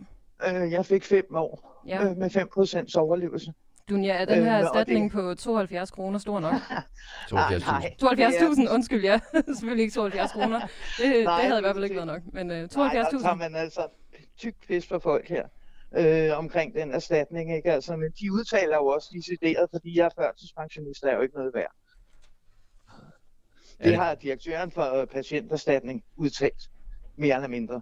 Øh, jeg fik 5 år Ja. øh, med 5 procents overlevelse. Dunja, er den Øh, her det- erstatning på 72 kroner stor nok? 72.000. 72.000, undskyld, ja. Selvfølgelig ikke 72 kroner. Det, det Nej, havde i det hvert fald ikke været nok. Men uh, Nej, der 72.000. tager man altså tyk pis for folk her øh, omkring den erstatning. Ikke? Altså, men de udtaler jo også decideret, fordi jeg er førtidspensionist, der er jo ikke noget værd. Det har direktøren for øh, patienterstatning udtalt, mere eller mindre.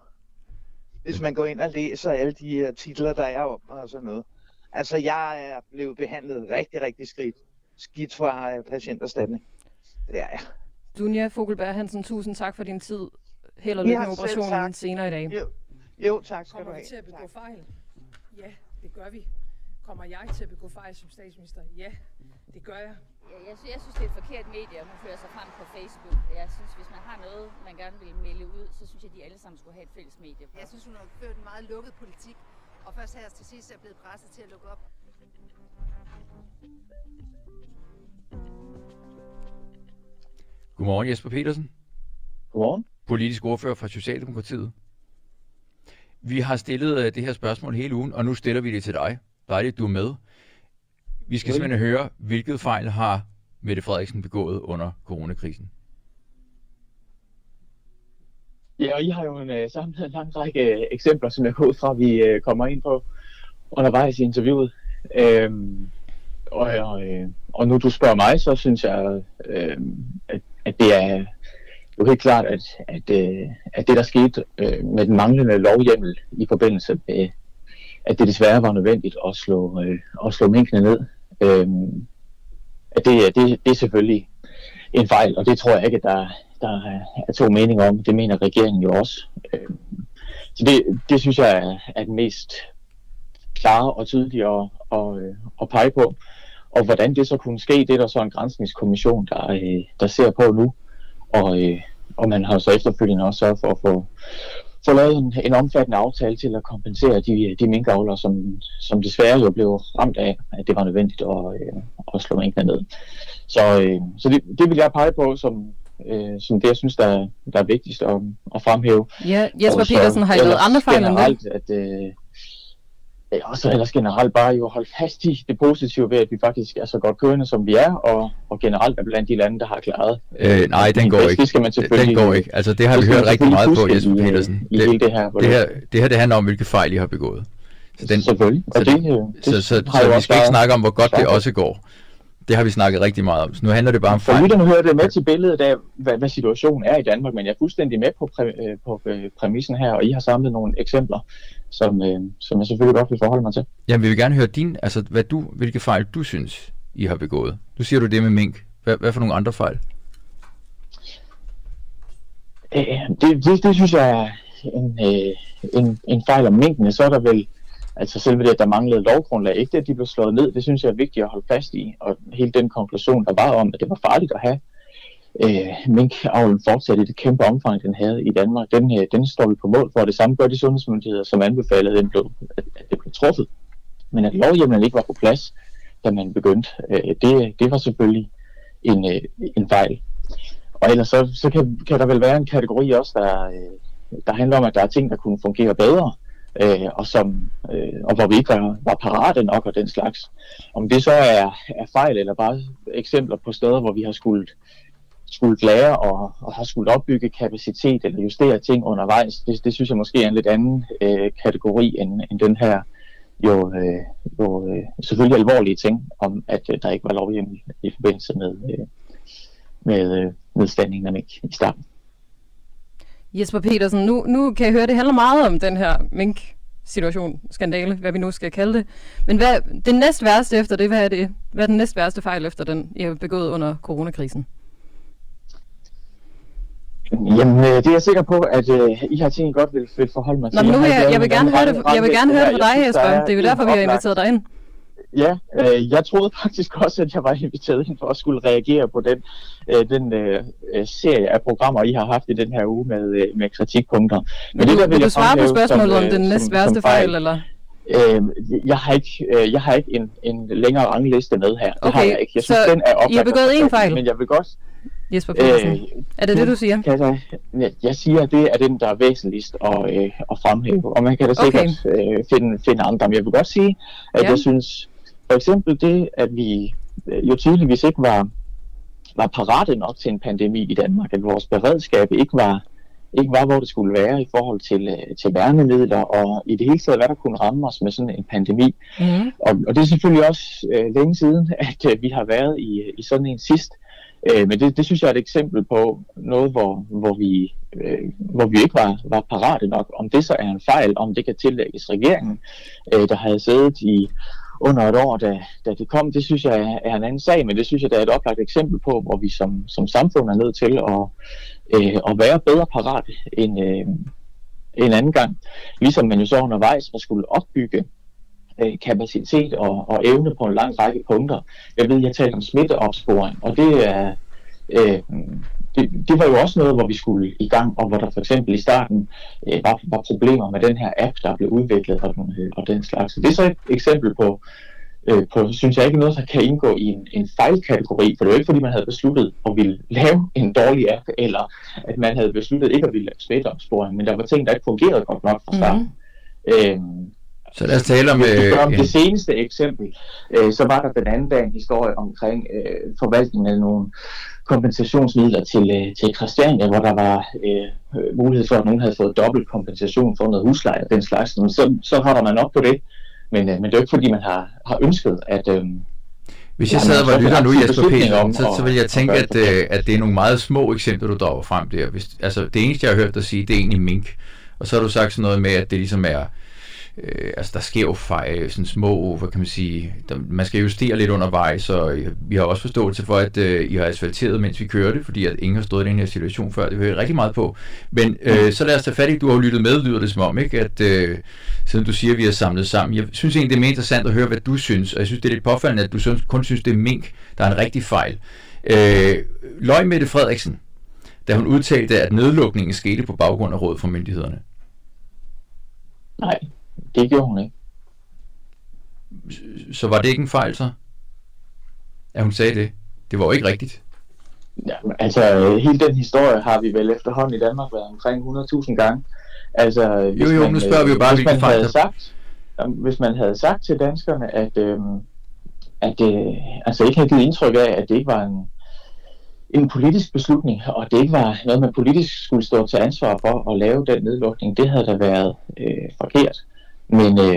Hvis man går ind og læser alle de øh, titler, der er om og sådan noget. Altså, jeg er blevet behandlet rigtig, rigtig skidt, skidt fra øh, patienterstatning. Det er jeg. Dunja Fogelberg Hansen, tusind tak for din tid. Held og lykke med operationen senere i dag. Jo, jo tak skal du Kommer have. vi til at begå fejl? Det gør vi. Kommer jeg til at begå fejl som statsminister? Ja, det gør jeg. Ja, jeg, synes, jeg synes, det er et forkert medie, at hun fører sig frem på Facebook. Jeg synes, hvis man har noget, man gerne vil melde ud, så synes jeg, de alle sammen skulle have et fælles medie. Jeg synes, hun har ført en meget lukket politik, og først her til sidst er blevet presset til at lukke op. Godmorgen Jesper Petersen, Godmorgen. politisk ordfører fra Socialdemokratiet. Vi har stillet øh, det her spørgsmål hele ugen, og nu stiller vi det til dig. Dejligt, du er med. Vi skal simpelthen høre, hvilket fejl har Mette Frederiksen begået under coronakrisen? Ja, og I har jo en, uh, samlet en lang række uh, eksempler, som jeg går ud fra, vi uh, kommer ind på undervejs i interviewet. Øhm, og, og, øh, og nu du spørger mig, så synes jeg, øh, at, at det er jo helt klart, at, at, øh, at det, der skete øh, med den manglende lovhjemmel i forbindelse med, at det desværre var nødvendigt at slå, øh, at slå minkene ned, øh, at det, det, det er selvfølgelig en fejl, og det tror jeg ikke, at der, der er to meninger om. Det mener regeringen jo også. Øh, så det, det synes jeg er, er den mest klare og tydelige at, at, øh, at pege på. Og hvordan det så kunne ske, det er der så en grænsningskommission, der, øh, der ser på nu. Og, øh, og man har så efterfølgende også sørget for at få, få lavet en, en omfattende aftale til at kompensere de, de minkavlere, som, som desværre jo blev ramt af, at det var nødvendigt at, øh, at slå minkene ned. Så, øh, så det, det vil jeg pege på som, øh, som det, jeg synes, der, der er vigtigst at, at fremhæve. Ja, Jesper Petersen, har I lavet andre fejl end det? At, øh, og så ellers generelt bare jo holde fast i det positive ved, at vi faktisk er så godt kørende, som vi er, og, og generelt er blandt de lande, der har klaret. Øh, nej, den går ikke. Det skal man den går ikke. Altså, det har vi hørt rigtig meget på, Jesper Petersen. I, i det, det, her, det, her, det her, det handler om, hvilke fejl I har begået. Så den, Selvfølgelig. Og så, det, det, så, så, så, så vi skal ikke snakke om, hvor godt det også går. Det har vi snakket rigtig meget om. Så nu handler det bare om fejl. For lytterne hører det med til billedet af, hvad, hvad situationen er i Danmark, men jeg er fuldstændig med på, præ, på præmissen her, og I har samlet nogle eksempler, som, øh, som jeg selvfølgelig godt vil forholde mig til. Jamen, vi vil gerne høre din, altså hvad du, hvilke fejl du synes, I har begået. Nu siger du det med mink. Hvad, hvad for nogle andre fejl? Øh, det, det, det synes jeg er en, øh, en, en fejl om minkene. Så er der vel Altså selve det, at der manglede lovgrundlag, ikke det, at de blev slået ned, det synes jeg er vigtigt at holde fast i. Og hele den konklusion, der var om, at det var farligt at have øh, minkavlen fortsat i det kæmpe omfang, den havde i Danmark, den, øh, den står vi på mål for. Det samme gør de sundhedsmyndigheder, som anbefalede, den blev, at, at det blev truffet. Men at lovhjemmelen ikke var på plads, da man begyndte, øh, det, det var selvfølgelig en, øh, en fejl. Og ellers så, så kan, kan der vel være en kategori også, der, øh, der handler om, at der er ting, der kunne fungere bedre øh, og, som, øh, og hvor vi ikke var, var parate nok og den slags. Om det så er, er fejl eller bare eksempler på steder, hvor vi har skulle, skulle lære og, og har skulle opbygge kapacitet eller justere ting undervejs, det, det synes jeg måske er en lidt anden øh, kategori end, end den her jo, øh, jo øh, selvfølgelig alvorlige ting om, at øh, der ikke var lovhjemmel i forbindelse med, øh, med øh, nedstandingen af i starten. Jesper Petersen, nu, nu kan jeg høre, det handler meget om den her mink-situation, skandale, hvad vi nu skal kalde det. Men hvad det næst værste efter det, hvad er det? Hvad er den næst værste fejl efter den, I har begået under coronakrisen? Jamen, det er jeg sikker på, at uh, I har tænkt godt vil, forholde mig til. Nå, nu jeg, jeg, jeg, vil gerne høre det, jeg vil gerne høre det fra dig, Jesper. Det er jo derfor, vi har inviteret dig ind. Ja, øh, jeg troede faktisk også, at jeg var inviteret ind for at skulle reagere på den, øh, den øh, serie af programmer, I har haft i den her uge med, øh, med kritikpunkter. Men det, der vil, vil du svare på spørgsmålet som, om den næst værste fejl, eller? Øh, jeg har ikke, øh, jeg har ikke en, en længere rangliste med her. Det okay, har jeg ikke. Jeg synes, så den er I har begået en fejl? Men jeg vil godt... Jesper Petersen, øh, er det det, du siger? Kan jeg, jeg siger, at det er den, der er væsentligst at, øh, at fremhæve. Og man kan da sikkert okay. øh, finde, finde andre. Men jeg vil godt sige, at ja. jeg synes, for eksempel det, at vi øh, jo tydeligvis ikke var, var parate nok til en pandemi i Danmark, at vores beredskab ikke var, ikke var, hvor det skulle være i forhold til, øh, til værnemidler, og i det hele taget, hvad der kunne ramme os med sådan en pandemi. Mm. Og, og det er selvfølgelig også øh, længe siden, at øh, vi har været i, i sådan en sidst. Øh, men det, det synes jeg er et eksempel på noget, hvor, hvor, vi, øh, hvor vi ikke var, var parate nok. Om det så er en fejl, om det kan tillægges regeringen, øh, der havde siddet i under et år, da, da det kom, det synes jeg er, en anden sag, men det synes jeg, der er et oplagt eksempel på, hvor vi som, som samfund er nødt til at, øh, at være bedre parat end, øh, en anden gang. Ligesom man jo så undervejs har skulle opbygge øh, kapacitet og, og evne på en lang række punkter. Jeg ved, jeg talte om smitteopsporing, og det er... Øh, det, det var jo også noget, hvor vi skulle i gang, og hvor der for eksempel i starten øh, var, var problemer med den her app, der blev udviklet og den, øh, og den slags. Så det er så et eksempel på, øh, på, synes jeg ikke noget, der kan indgå i en, en fejlkategori, for det var ikke fordi, man havde besluttet at ville lave en dårlig app, eller at man havde besluttet ikke at ville lave smitteopsporing, men der var ting, der ikke fungerede godt nok fra starten. Mm-hmm. Øhm, så lad os tale om... Øh, om det seneste eksempel, øh, så var der den anden dag en historie omkring øh, forvaltningen af nogle kompensationsmidler til, øh, til Christiania, hvor der var øh, mulighed for, at nogen havde fået dobbelt kompensation for noget husleje og den slags. Så, så holder man op på det. Men, øh, men det er jo ikke fordi, man har, har ønsket, at... Øh, Hvis jeg sad og var lytter nu, Jesper Petersen, så, så vil jeg tænke, at, øh, at det er nogle meget små eksempler, du drager frem der. Hvis, altså, det eneste, jeg har hørt dig sige, det er egentlig mink. Og så har du sagt sådan noget med, at det ligesom er øh, altså der sker jo fejl, sådan små, hvad kan man sige, der, man skal justere lidt undervejs, og vi har også forståelse for, at øh, I har asfalteret, mens vi kørte, fordi at ingen har stået i den her situation før, det hører jeg rigtig meget på. Men øh, så lad os tage fat i, du har jo lyttet med, lyder det som om, ikke? at øh, siden du siger, at vi har samlet sammen. Jeg synes egentlig, det er mere interessant at høre, hvad du synes, og jeg synes, det er lidt påfaldende, at du kun synes, det er mink, der er en rigtig fejl. Øh, Løg Mette Frederiksen, da hun udtalte, at nedlukningen skete på baggrund af råd fra myndighederne. Nej, det gjorde hun ikke. Så var det ikke en fejl så? At hun sagde det? Det var jo ikke rigtigt. Ja, altså, hele den historie har vi vel efterhånden i Danmark været omkring 100.000 gange. Altså, jo, jo, man, nu spørger vi jo bare, hvis man havde sagt, hvis man havde sagt til danskerne, at, øhm, at det altså ikke havde givet indtryk af, at det ikke var en, en politisk beslutning, og det ikke var noget, man politisk skulle stå til ansvar for at lave den nedlukning, det havde da været øh, forkert. Men, øh,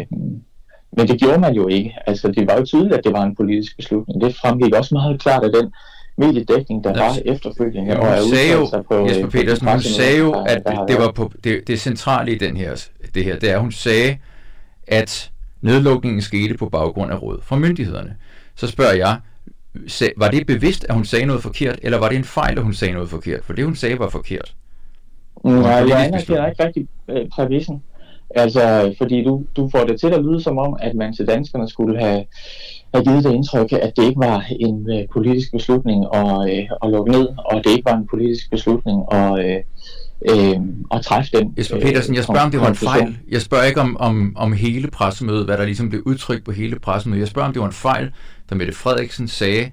men det gjorde man jo ikke. Altså, det var jo tydeligt, at det var en politisk beslutning. Det fremgik også meget klart af den mediedækning, der var efterfølgende. Og hun sagde jo, på, Jesper Petersen, hun sagde jo, at det var på, det, det centrale i den her, det her, det er, at hun sagde, at nedlukningen skete på baggrund af råd fra myndighederne. Så spørger jeg, var det bevidst, at hun sagde noget forkert, eller var det en fejl, at hun sagde noget forkert? For det, hun sagde, var forkert. Nej, jeg anerkender ikke rigtig øh, præmissen. Altså, fordi du, du får det til at lyde som om, at man til danskerne skulle have, have givet det indtryk, at det ikke var en øh, politisk beslutning at, øh, at lukke ned, og det ikke var en politisk beslutning at, øh, øh, at træffe den. Jesper Petersen, jeg spørger, om det var en fejl. Jeg spørger ikke om, om, om hele pressemødet, hvad der ligesom blev udtrykt på hele pressemødet. Jeg spørger, om det var en fejl, da Mette Frederiksen sagde,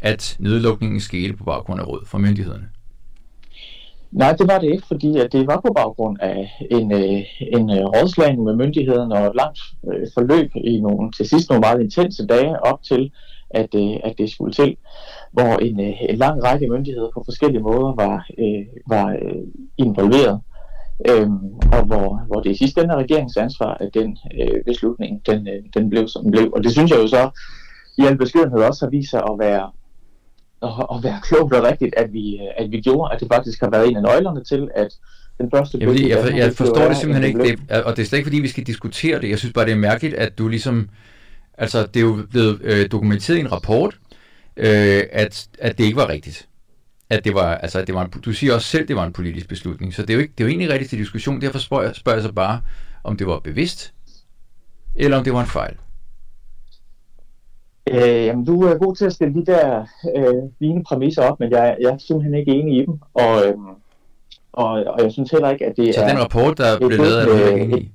at nedlukningen skete på baggrund af råd fra myndighederne. Nej, det var det ikke, fordi at det var på baggrund af en, øh, en øh, rådslagning med myndighederne og et langt øh, forløb i nogle, til sidst nogle meget intense dage op til, at, øh, at det skulle til, hvor en, øh, en lang række myndigheder på forskellige måder var, øh, var øh, involveret. øh, og hvor, hvor det i sidste ende er regeringens ansvar, at den øh, beslutning, den, øh, den blev som den blev. Og det synes jeg jo så i al beskedenhed også har vist sig at være, at, at være klogt og rigtigt, at vi, at vi gjorde, at det faktisk har været en af nøglerne til, at den første... Jeg, jeg, jeg, jeg forstår det simpelthen ikke, det, og det er slet ikke fordi, vi skal diskutere det. Jeg synes bare, det er mærkeligt, at du ligesom... Altså, det er jo blevet øh, dokumenteret i en rapport, øh, at, at det ikke var rigtigt. At det var, altså, det var en, du siger også selv, at det var en politisk beslutning, så det er jo, ikke, det er jo egentlig rigtigt til diskussion. Derfor spørger spørger jeg så bare, om det var bevidst, eller om det var en fejl. Øh, jamen, du er god til at stille de der øh, fine præmisser op, men jeg, jeg er simpelthen ikke enig i dem. Og, øh, og, og jeg synes heller ikke, at det så er... Så den rapport, der blev lavet, er du ikke enig i?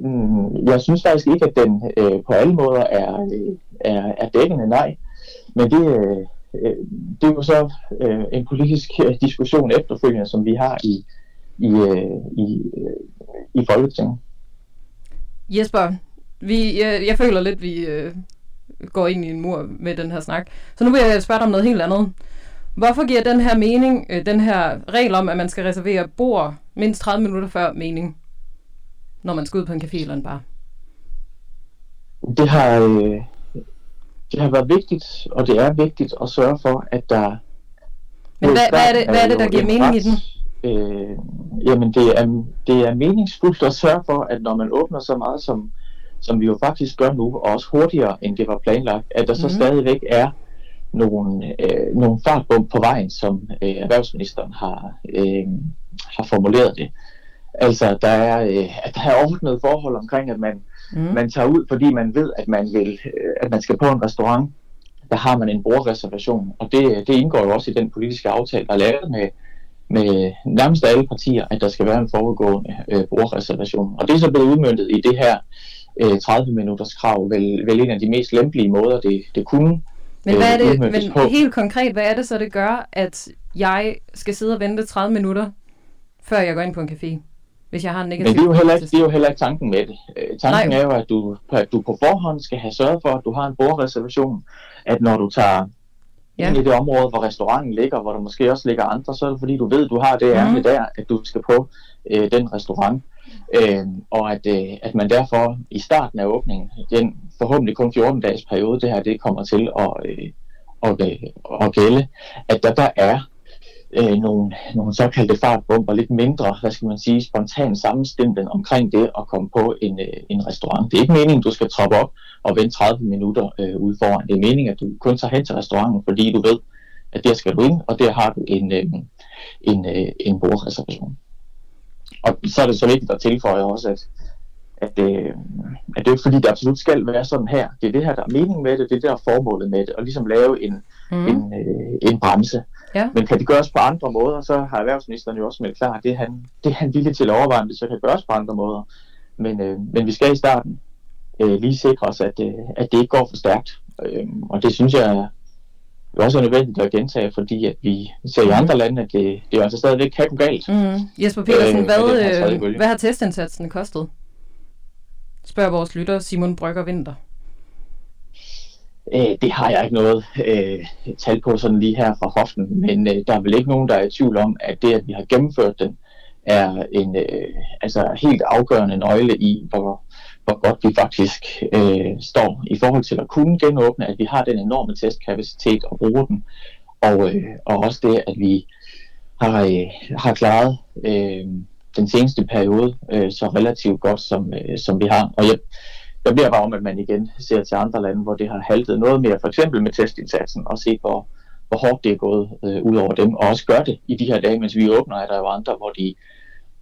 Mm, jeg synes faktisk ikke, at den øh, på alle måder er, øh, er, er dækkende, nej. Men det, øh, det er jo så øh, en politisk diskussion efterfølgende, som vi har i, i, øh, i, øh, i Folketinget. Jesper, vi, jeg, jeg føler lidt, vi øh, går ind i en mur med den her snak. Så nu vil jeg spørge dig om noget helt andet. Hvorfor giver den her mening, øh, den her regel om, at man skal reservere bord mindst 30 minutter før mening, når man skal ud på en café eller en bar? Det har, øh, det har været vigtigt, og det er vigtigt at sørge for, at der... Men hvad, hvad, er, det, hvad er det, der giver mening ret, i den? Øh, jamen, det er, det er meningsfuldt at sørge for, at når man åbner så meget, som, som vi jo faktisk gør nu, og også hurtigere, end det var planlagt, at der så mm-hmm. stadigvæk er nogle, øh, nogle fartbump på vejen, som øh, erhvervsministeren har, øh, har formuleret det. Altså, der er, øh, at der er ordnet forhold omkring, at man, mm. man tager ud, fordi man ved, at man, vil, øh, at man skal på en restaurant. Der har man en bordreservation, og det, det indgår jo også i den politiske aftale, der er lavet med, med nærmest alle partier, at der skal være en foregående øh, bordreservation. Og det er så blevet udmyndtet i det her øh, 30 minutters krav, vel, vel en af de mest lempelige måder, det, det kunne men, hvad er det, men på. helt konkret, hvad er det så, det gør, at jeg skal sidde og vente 30 minutter, før jeg går ind på en café? Hvis jeg har en negativ Men det er jo heller ikke, det er jo heller ikke tanken med det. Øh, tanken Nej. er jo, at du, at du på forhånd skal have sørget for, at du har en bordreservation, at når du tager Ja. ind i det område, hvor restauranten ligger, hvor der måske også ligger andre, så er det fordi, du ved, du har det ærne Mhm. der, at du skal på øh, den restaurant. Øh, og at, øh, at man derfor i starten af åbningen, den forhåbentlig kun 14 dages periode, det her det kommer til at, øh, at, øh, at gælde, at der, der er øh, nogle, nogle såkaldte fartbomber, lidt mindre, hvad skal man sige, spontan sammenstemning omkring det at komme på en, øh, en restaurant. Det er ikke meningen, du skal troppe op og vente 30 minutter øh, ude foran. Det er meningen, at du kun tager hen til restauranten, fordi du ved, at der skal du ind, og der har du en, øh, en, øh, en bordreservation. Og så er det så vigtigt at tilføje også, at, at, øh, at det er ikke fordi, det absolut skal være sådan her. Det er det her, der er meningen med det, det er det, der er formålet med det, og ligesom lave en, Mm. en, øh, en bremse. Ja. Men kan det gøres på andre måder, så har erhvervsministeren jo også meldt klar, at det er han, det er han villig til at overveje, om det så kan gøres på andre måder. Men, øh, men vi skal i starten øh, lige sikre os, at, øh, at det ikke går for stærkt. Øh, og det synes jeg er jo også er nødvendigt at gentage, fordi at vi ser i andre lande, at det, det er altså stadigvæk kan gå galt. Mm. Jesper Petersen, Øh, hvad, øh, hvad har testindsatsen kostet? Spørger vores lytter Simon Brygger Vinter. Øh, det har jeg ikke noget øh, tal på sådan lige her fra hoften, men øh, der er vel ikke nogen, der er i tvivl om, at det, at vi har gennemført den, er en øh, altså helt afgørende nøgle i, hvor, hvor godt vi faktisk øh, står i forhold til at kunne genåbne, at vi har den enorme testkapacitet og bruger den, og, øh, og også det, at vi har, øh, har klaret øh, den seneste periode øh, så relativt godt, som, øh, som vi har. Og jeg, jeg bliver bare om, at man igen ser til andre lande, hvor det har haltet noget mere, for eksempel med testindsatsen, og se hvor, hvor hårdt det er gået øh, ud over dem, og også gør det i de her dage, mens vi åbner, er der jo andre, hvor, de,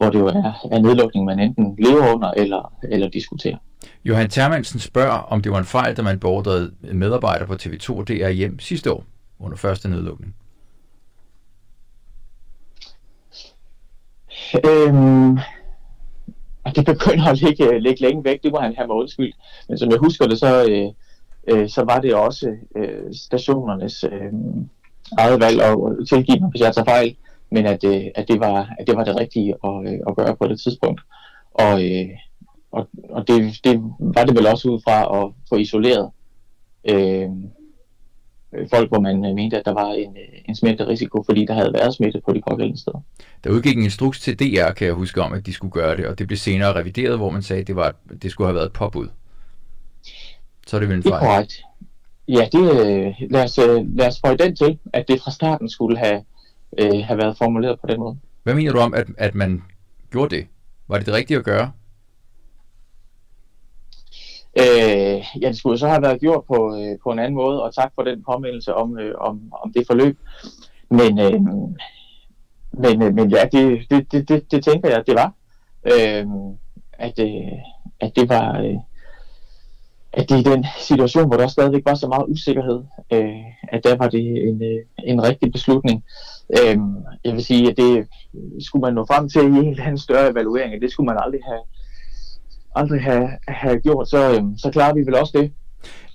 hvor det jo er, er nedlukning, man enten lever under eller, eller diskuterer. Johan Termansen spørger, om det var en fejl, da man beordrede medarbejdere på TV2 og DR hjem sidste år under første nedlukning. Øhm, det begynder at ligge, ligge længe væk, det må han have mig undskyld. Men som jeg husker det, så, øh, øh, så var det også øh, stationernes øh, eget valg at tilgive mig, hvis jeg tager fejl, men at, øh, at, det, var, at det var det rigtige at, øh, at gøre på det tidspunkt. Og, øh, og, og det, det var det vel også ud fra at få isoleret øh, folk, hvor man øh, mente, at der var en, øh, en smitterisiko, fordi der havde været smitte på de pågældende steder. Der udgik en instruks til DR, kan jeg huske om, at de skulle gøre det, og det blev senere revideret, hvor man sagde, at det, var, det skulle have været et påbud. Så er det vel en Det er fejl. korrekt. Ja, det, øh, lad, os, lad os få den til, at det fra starten skulle have, øh, have været formuleret på den måde. Hvad mener du om, at, at man gjorde det? Var det det rigtige at gøre? Øh, ja, det skulle så have været gjort på, øh, på en anden måde, og tak for den påmeldelse om, øh, om, om det forløb. Men, øh, men, øh, men ja, det, det, det, det, det tænker jeg, at det var. Øh, at, øh, at det var... Øh, at det i den situation, hvor der stadigvæk var så meget usikkerhed, øh, at der var det en, øh, en rigtig beslutning. Øh, jeg vil sige, at det skulle man nå frem til i en eller anden større evaluering, at det skulle man aldrig have, aldrig have, have gjort, så, øh, så klarer vi vel også det.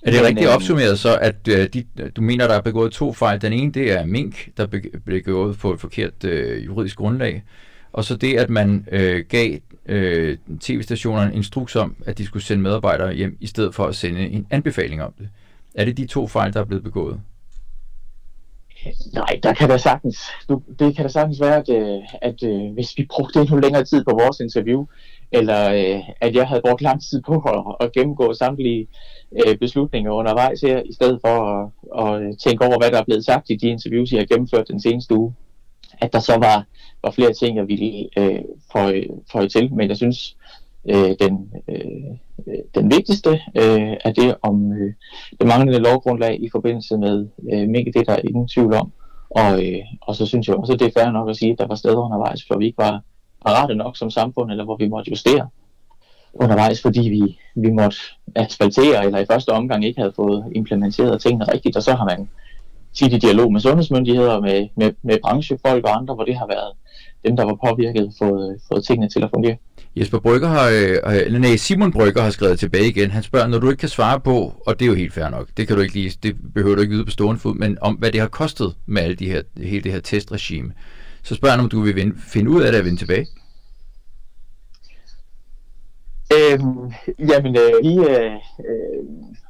Er det Men, rigtigt øh, opsummeret så, at øh, de, du mener, der er begået to fejl? Den ene, det er mink, der blev begået på et forkert øh, juridisk grundlag, og så det, at man øh, gav øh, tv-stationerne en instruks om, at de skulle sende medarbejdere hjem, i stedet for at sende en anbefaling om det. Er det de to fejl, der er blevet begået? Nej, der kan da sagtens, du, det kan da sagtens være, at, øh, at, at hvis vi brugte endnu længere tid på vores interview, eller øh, at jeg havde brugt lang tid på at, at gennemgå samtlige beslutninger undervejs her, i stedet for at, at tænke over, hvad der er blevet sagt i de interviews, jeg har gennemført den seneste uge, at der så var, var flere ting, jeg ville øh, føje, føje til. Men jeg synes, øh, den, øh, den vigtigste øh, er det om øh, det manglende lovgrundlag i forbindelse med øh, mink, det er der ingen tvivl om. Og, øh, og så synes jeg også, at det er fair nok at sige, at der var steder undervejs, hvor vi ikke var parate nok som samfund, eller hvor vi måtte justere undervejs, fordi vi, vi måtte asfaltere, eller i første omgang ikke havde fået implementeret tingene rigtigt, og så har man tit i dialog med sundhedsmyndigheder, med, med, med branchefolk og andre, hvor det har været dem, der var påvirket, fået, fået tingene til at fungere. Jesper Brygger har, øh, nej, Simon Brygger har skrevet tilbage igen. Han spørger, når du ikke kan svare på, og det er jo helt fair nok, det kan du ikke lige, det behøver du ikke vide på stående fod, men om hvad det har kostet med alle de her, hele det her testregime, så spørger han, om du vil vinde, finde ud af det at vende tilbage. Øhm, jamen, øh, vi, øh, øh,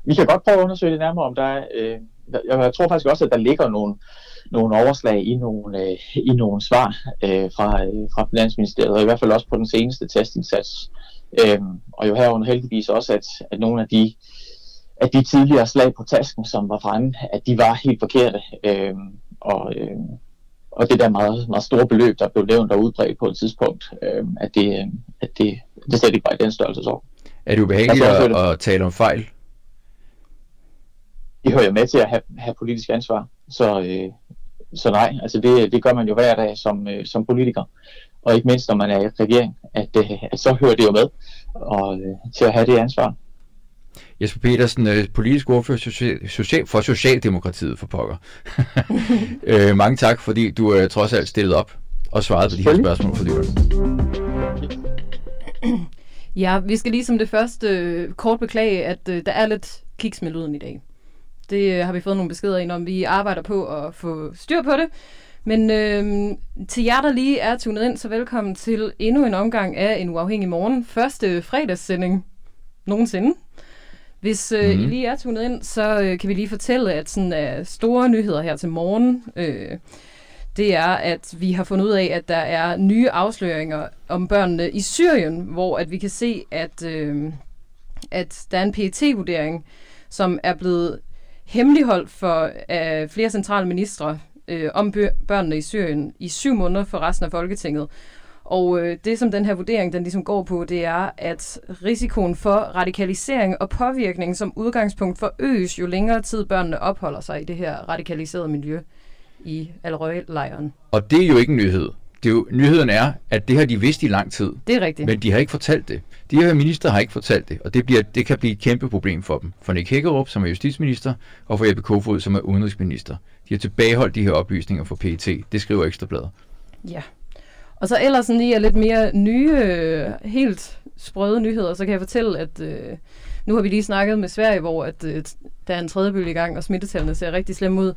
vi kan godt prøve at undersøge det nærmere, om der er øh, jeg, jeg tror faktisk også, at der ligger nogle, nogle overslag i nogle, øh, i nogle svar øh, fra, øh, fra Finansministeriet, og i hvert fald også på den seneste testindsats. Øh, og jo herunder heldigvis også, at, at nogle af de, at de tidligere slag på tasken, som var fremme, at de var helt forkerte. Øh, og, øh, og det der meget, meget store beløb, der blev nævnt og udbredt på et tidspunkt, øh, at, det, øh, at det, det slet ikke var i den størrelse så. Er det ubehageligt at, at tale om fejl? Det hører jeg med til at have, have politisk ansvar. Så, øh, så nej, altså det, det gør man jo hver dag som, øh, som politiker. Og ikke mindst, når man er i regering, at, øh, at så hører det jo med og, øh, til at have det ansvar. Jesper Petersen, øh, politisk ordfører social, for Socialdemokratiet for pokker. øh, mange tak, fordi du øh, trods alt stillet op og svaret på de her spørgsmål for lytterne. Ja, vi skal lige som det første øh, kort beklage, at øh, der er lidt kiks med lyden i dag. Det øh, har vi fået nogle beskeder ind om. Vi arbejder på at få styr på det. Men øh, til jer, der lige er tunet ind, så velkommen til endnu en omgang af en uafhængig morgen. Første fredagssending nogensinde. Hvis øh, mm. I mhm. lige er tunet ind, så øh, kan vi lige fortælle, at sådan uh, store nyheder her til morgen, øh, det er, at vi har fundet ud af, at der er nye afsløringer om børnene i Syrien, hvor at vi kan se, at, øh, at der er en pt vurdering som er blevet hemmeligholdt for øh, flere centrale ministre øh, om børnene i Syrien i syv måneder for resten af Folketinget. Og øh, det, som den her vurdering den ligesom går på, det er, at risikoen for radikalisering og påvirkning som udgangspunkt forøges, jo længere tid børnene opholder sig i det her radikaliserede miljø i Al-Røg-lejren. Og det er jo ikke en nyhed. Det er jo, nyheden er, at det har de vidst i lang tid. Det er rigtigt. Men de har ikke fortalt det. De her minister har ikke fortalt det, og det, bliver, det kan blive et kæmpe problem for dem. For Nick Hækkerup, som er justitsminister, og for Jeppe Kofod, som er udenrigsminister. De har tilbageholdt de her oplysninger for PET. Det skriver Ekstrabladet. Ja. Og så ellers sådan lige lidt mere nye, øh, helt sprøde nyheder, så kan jeg fortælle, at øh, nu har vi lige snakket med Sverige, hvor at, øh, der er en tredje bølge i gang, og smittetallene ser rigtig slemme ud.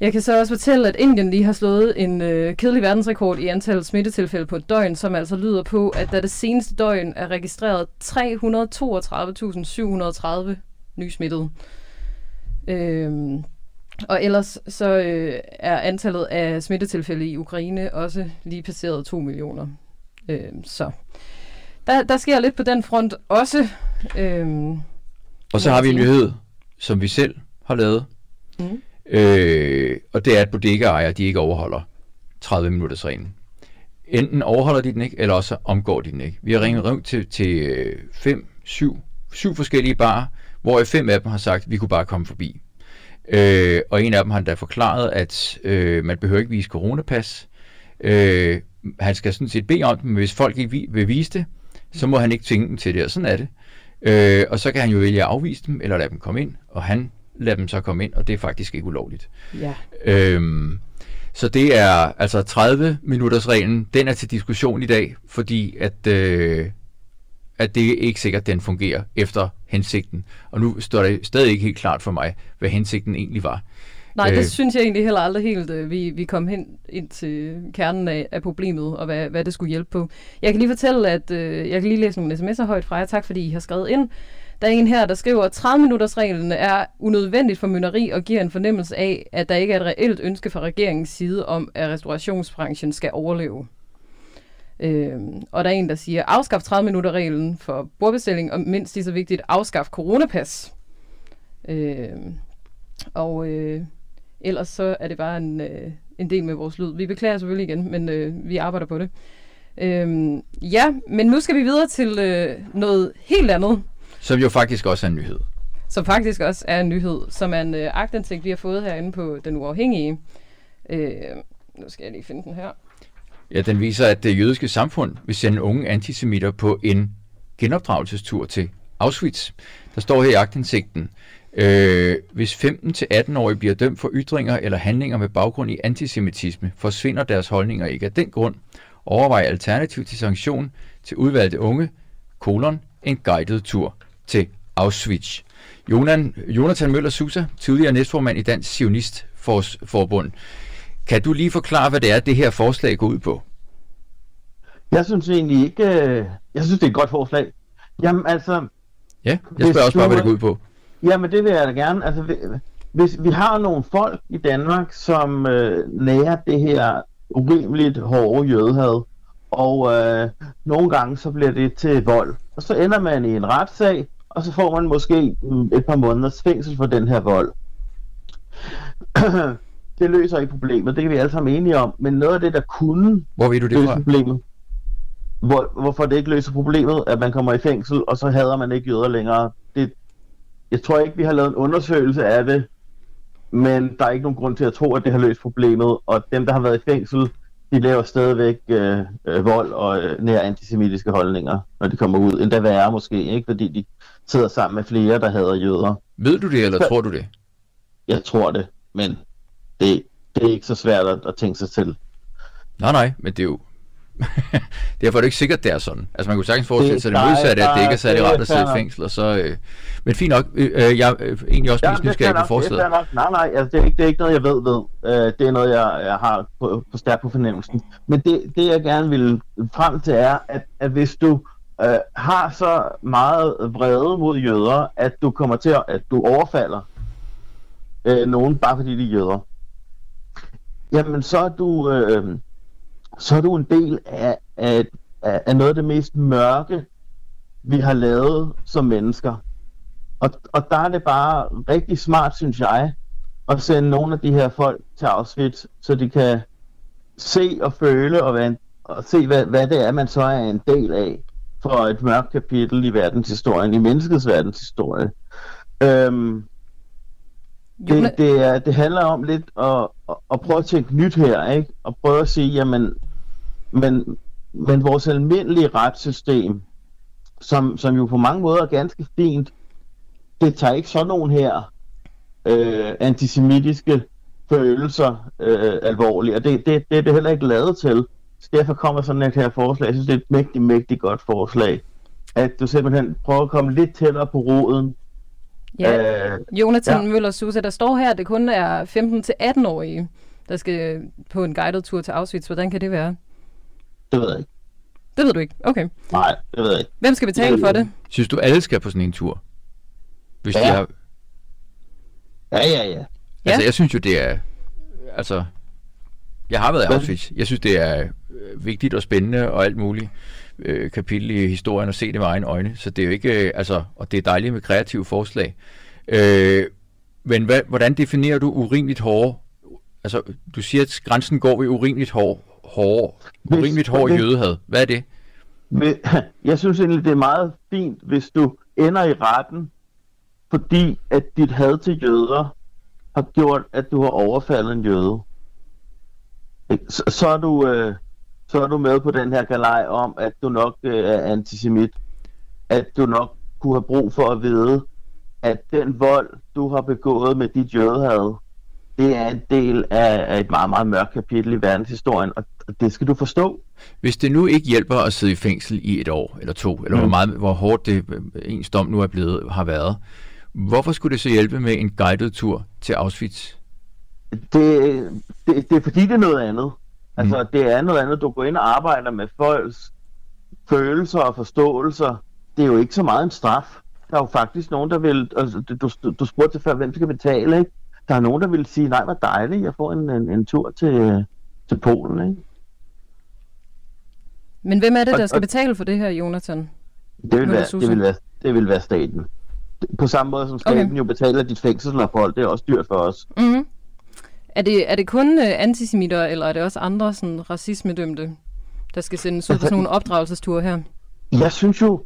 Jeg kan så også fortælle, at Indien lige har slået en øh, kedelig verdensrekord i antal smittetilfælde på et døgn, som altså lyder på, at der det seneste døgn er registreret 332.730 nye smittede. Øhm, og ellers så øh, er antallet af smittetilfælde i Ukraine også lige passeret 2 millioner. Øh, så der, der sker lidt på den front også. Øh, og så har vi en nyhed, som vi selv har lavet. Mm. Øh, og det er, at bodegaejer, de ikke overholder 30 minutters reglen. Enten overholder de den ikke, eller også omgår de den ikke. Vi har ringet rundt til, til øh, fem, syv, syv forskellige barer, hvor fem af dem har sagt, at vi kunne bare komme forbi. Øh, og en af dem har endda forklaret, at øh, man behøver ikke vise coronapas. Øh, han skal sådan set bede om det, men hvis folk ikke vil vise det, så må han ikke tvinge dem til det, og sådan er det. Øh, og så kan han jo vælge at afvise dem, eller lade dem komme ind, og han lader dem så komme ind, og det er faktisk ikke ulovligt. Ja. Øhm, så det er altså 30 minutters reglen, den er til diskussion i dag, fordi at øh, at det er ikke sikkert, den fungerer efter hensigten. Og nu står det stadig ikke helt klart for mig, hvad hensigten egentlig var. Nej, det øh, synes jeg egentlig heller aldrig helt, øh, vi, vi kom hen ind til kernen af, af problemet, og hvad, hvad det skulle hjælpe på. Jeg kan lige fortælle, at øh, jeg kan lige læse nogle sms'er højt fra jer. Tak, fordi I har skrevet ind. Der er en her, der skriver, at 30 minutters reglen er unødvendigt for mynderi og giver en fornemmelse af, at der ikke er et reelt ønske fra regeringens side om, at restaurationsbranchen skal overleve. Øh, og der er en, der siger, afskaf 30 minutter reglen for bordbestilling, og mindst lige så vigtigt, afskaf coronapas. Øh, og øh, ellers så er det bare en, øh, en del med vores lyd. Vi beklager selvfølgelig igen, men øh, vi arbejder på det. Øh, ja, men nu skal vi videre til øh, noget helt andet. Som jo faktisk også er en nyhed. Som faktisk også er en nyhed, som er en øh, agtindsigt, vi har fået herinde på Den Uafhængige. Øh, nu skal jeg lige finde den her. Ja, den viser, at det jødiske samfund vil sende unge antisemitter på en genopdragelsestur til Auschwitz. Der står her i agtindsigten, øh, hvis 15-18-årige bliver dømt for ytringer eller handlinger med baggrund i antisemitisme, forsvinder deres holdninger ikke af den grund. Overvej alternativ til sanktion til udvalgte unge, kolon, en guided tur til Auschwitz. Jonathan Møller Susa, tidligere næstformand i Dansk Sionist Forbund. Kan du lige forklare, hvad det er, det her forslag går ud på? Jeg synes egentlig ikke... Øh, jeg synes, det er et godt forslag. Jamen altså... Ja, jeg spørger også bare, hvad det går ud på. Jamen det vil jeg da gerne. Altså, hvis vi har nogle folk i Danmark, som øh, nærer det her urimeligt hårde jødehad, og øh, nogle gange så bliver det til vold. Og så ender man i en retssag, og så får man måske mm, et par måneders fængsel for den her vold. det løser ikke problemet, det er vi alle sammen enige om, men noget af det, der kunne Hvor ved du det løse fra? problemet, hvor, hvorfor det ikke løser problemet, at man kommer i fængsel, og så hader man ikke jøder længere. Det, jeg tror ikke, vi har lavet en undersøgelse af det, men der er ikke nogen grund til at tro, at det har løst problemet, og dem, der har været i fængsel, de laver stadigvæk øh, øh, vold og øh, nær antisemitiske holdninger, når de kommer ud. Endda værre måske, ikke? Fordi de sidder sammen med flere, der hader jøder. Ved du det, eller Så- tror du det? Jeg tror det, men det, det er ikke så svært at, at tænke sig til. Nej, nej, men det er jo... Derfor er det ikke sikkert, det er sådan. Altså man kunne sagtens forestille Det- sig det er- modsatte, at det ikke er særlig det rart at sidde i fængsel, og så... Øh... Men fint nok, øh, øh, jeg er egentlig også mest det er nysgerrig på det forslaget. Nej, nej, altså, det, er ikke, det er ikke noget, jeg ved ved. Uh, det er noget, jeg, jeg har på, på stærk på fornemmelsen. Men det, det, jeg gerne vil frem til, er, at, at hvis du uh, har så meget vrede mod jøder, at du kommer til at, at du overfalder uh, nogen, bare fordi de er jøder, jamen så er du, uh, så er du en del af, af, af, af noget af det mest mørke, vi har lavet som mennesker. Og, og der er det bare rigtig smart, synes jeg, at sende nogle af de her folk til Auschwitz, så de kan se og føle og, være en, og se, hvad, hvad det er, man så er en del af for et mørkt kapitel i verdenshistorien, i menneskets verdenshistorie. Øhm, det, det, er, det handler om lidt at, at, at prøve at tænke nyt her, ikke? Og prøve at sige, jamen, men, men vores almindelige retssystem, som, som jo på mange måder er ganske fint, det tager ikke sådan nogen her øh, antisemitiske følelser øh, alvorligt, og det, det, det er det heller ikke lavet til. Så derfor kommer sådan et her forslag. Jeg synes, det er et mægtig, mægtig godt forslag. At du simpelthen prøver at komme lidt tættere på roden. Ja, Øh, Jonathan ja. Møller Susa, der står her, at det kun er 15-18-årige, der skal på en guided tur til Auschwitz. Hvordan kan det være? Det ved jeg ikke. Det ved du ikke? Okay. Nej, det ved jeg ikke. Hvem skal betale for det? Synes du, alle skal på sådan en tur? Hvis de Ja. har... Ja, ja, ja. Altså, jeg synes jo, det er... Altså, jeg har været i? Auschwitz. Jeg synes, det er øh, vigtigt og spændende og alt muligt øh, kapitel i historien at se det med egne øjne. Så det er jo ikke... Øh, altså, og det er dejligt med kreative forslag. Øh, men hvad, hvordan definerer du urimeligt hårde? Altså, du siger, at grænsen går ved urimeligt hård, hård, Hvis- urimeligt hård jødehad. Hvad er det? Jeg synes egentlig, det er meget fint, hvis du ender i retten, fordi at dit had til jøder har gjort, at du har overfaldet en jøde. Så, så, er du, øh, så er du med på den her galej om, at du nok øh, er antisemit. At du nok kunne have brug for at vide, at den vold, du har begået med dit jødehad, det er en del af, af et meget, meget mørkt kapitel i verdenshistorien, og det skal du forstå. Hvis det nu ikke hjælper at sidde i fængsel i et år eller to, eller mm. hvor, meget, hvor hårdt det øh, ens dom nu er blevet, har været, hvorfor skulle det så hjælpe med en guided tur til Auschwitz? det, det, det er fordi, det er noget andet. Altså, mm. det er noget andet. Du går ind og arbejder med folks følelser og forståelser. Det er jo ikke så meget en straf. Der er jo faktisk nogen, der vil... Altså, du, du, du spurgte til før, hvem skal betale, ikke? Der er nogen, der vil sige, nej, hvor dejligt, jeg får en, en, en tur til, til Polen, ikke? Men hvem er det, Og- der skal og- betale for det her, Jonathan? Det vil, være, det, vil være, det vil være staten. På samme måde som staten okay. jo betaler dit fængselsophold, det er også dyrt for os. Mm-hmm. Er det, er det kun uh, antisemitter, eller er det også andre sådan, racismedømte, der skal sendes ud på sådan nogle opdragelsesture her? Jeg synes jo,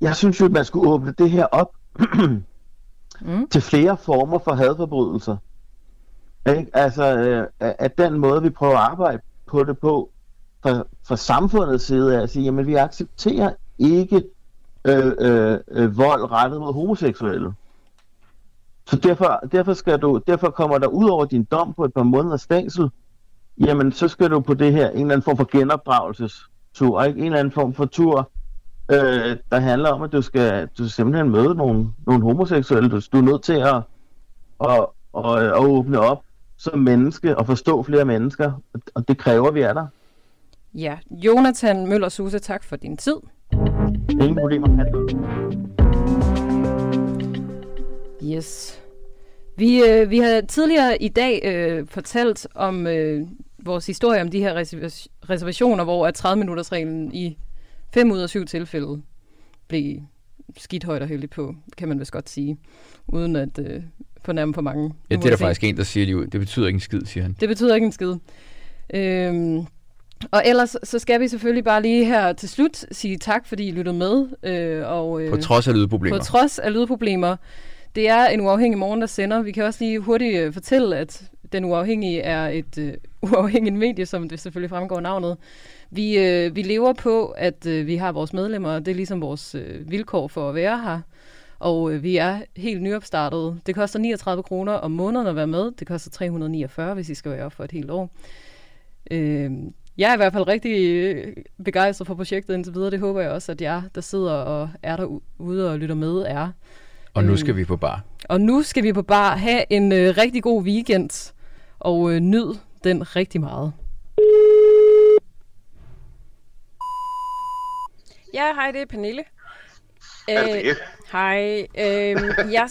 jeg synes jo, at man skulle åbne det her op mm. til flere former for hadforbrydelser. Ikke? Altså, øh, at den måde, vi prøver at arbejde på det på, fra, fra samfundets side, er at sige, jamen vi accepterer ikke øh, øh, øh, vold rettet mod homoseksuelle. Så derfor, derfor, skal du, derfor kommer der ud over din dom på et par måneders fængsel, jamen så skal du på det her, en eller anden form for genopdragelsestur, ikke? en eller anden form for tur, øh, der handler om, at du skal, du simpelthen møde nogle, nogle homoseksuelle. Du, du er nødt til at, at, at, at åbne op som menneske og forstå flere mennesker, og- det kræver, vi er der. Ja, Jonathan Møller Susa, tak for din tid. Ingen problemer. Ha' det godt. Yes. Vi, øh, vi har tidligere i dag øh, fortalt om øh, vores historie om de her reserva- reservationer, hvor at 30-minutters reglen i 5 ud af 7 tilfælde blev skidt højt og heldigt på, kan man vist godt sige, uden at øh, fornærme for mange. Ja, det er der se. faktisk en, der siger lige ud. Det betyder ikke en skid, siger han. Det betyder ikke en skid. Øhm, og ellers så skal vi selvfølgelig bare lige her til slut sige tak, fordi I lyttede med. Øh, og, øh, På trods af lydproblemer. På trods af lydproblemer. Det er en uafhængig morgen, der sender. Vi kan også lige hurtigt øh, fortælle, at Den Uafhængige er et øh, uafhængigt medie, som det selvfølgelig fremgår navnet. Vi, øh, vi lever på, at øh, vi har vores medlemmer, og det er ligesom vores øh, vilkår for at være her. Og øh, vi er helt nyopstartet. Det koster 39 kroner om måneden at være med. Det koster 349, hvis I skal være for et helt år. Øh, jeg er i hvert fald rigtig øh, begejstret for projektet indtil videre. Det håber jeg også, at jer, der sidder og er derude og lytter med, er. Og nu Øhm, skal vi på bar. Og nu skal vi på bar have en øh, rigtig god weekend, og øh, nyd den rigtig meget. Ja, hej, det er Pernille. Er Øh, hej. Øh, jeg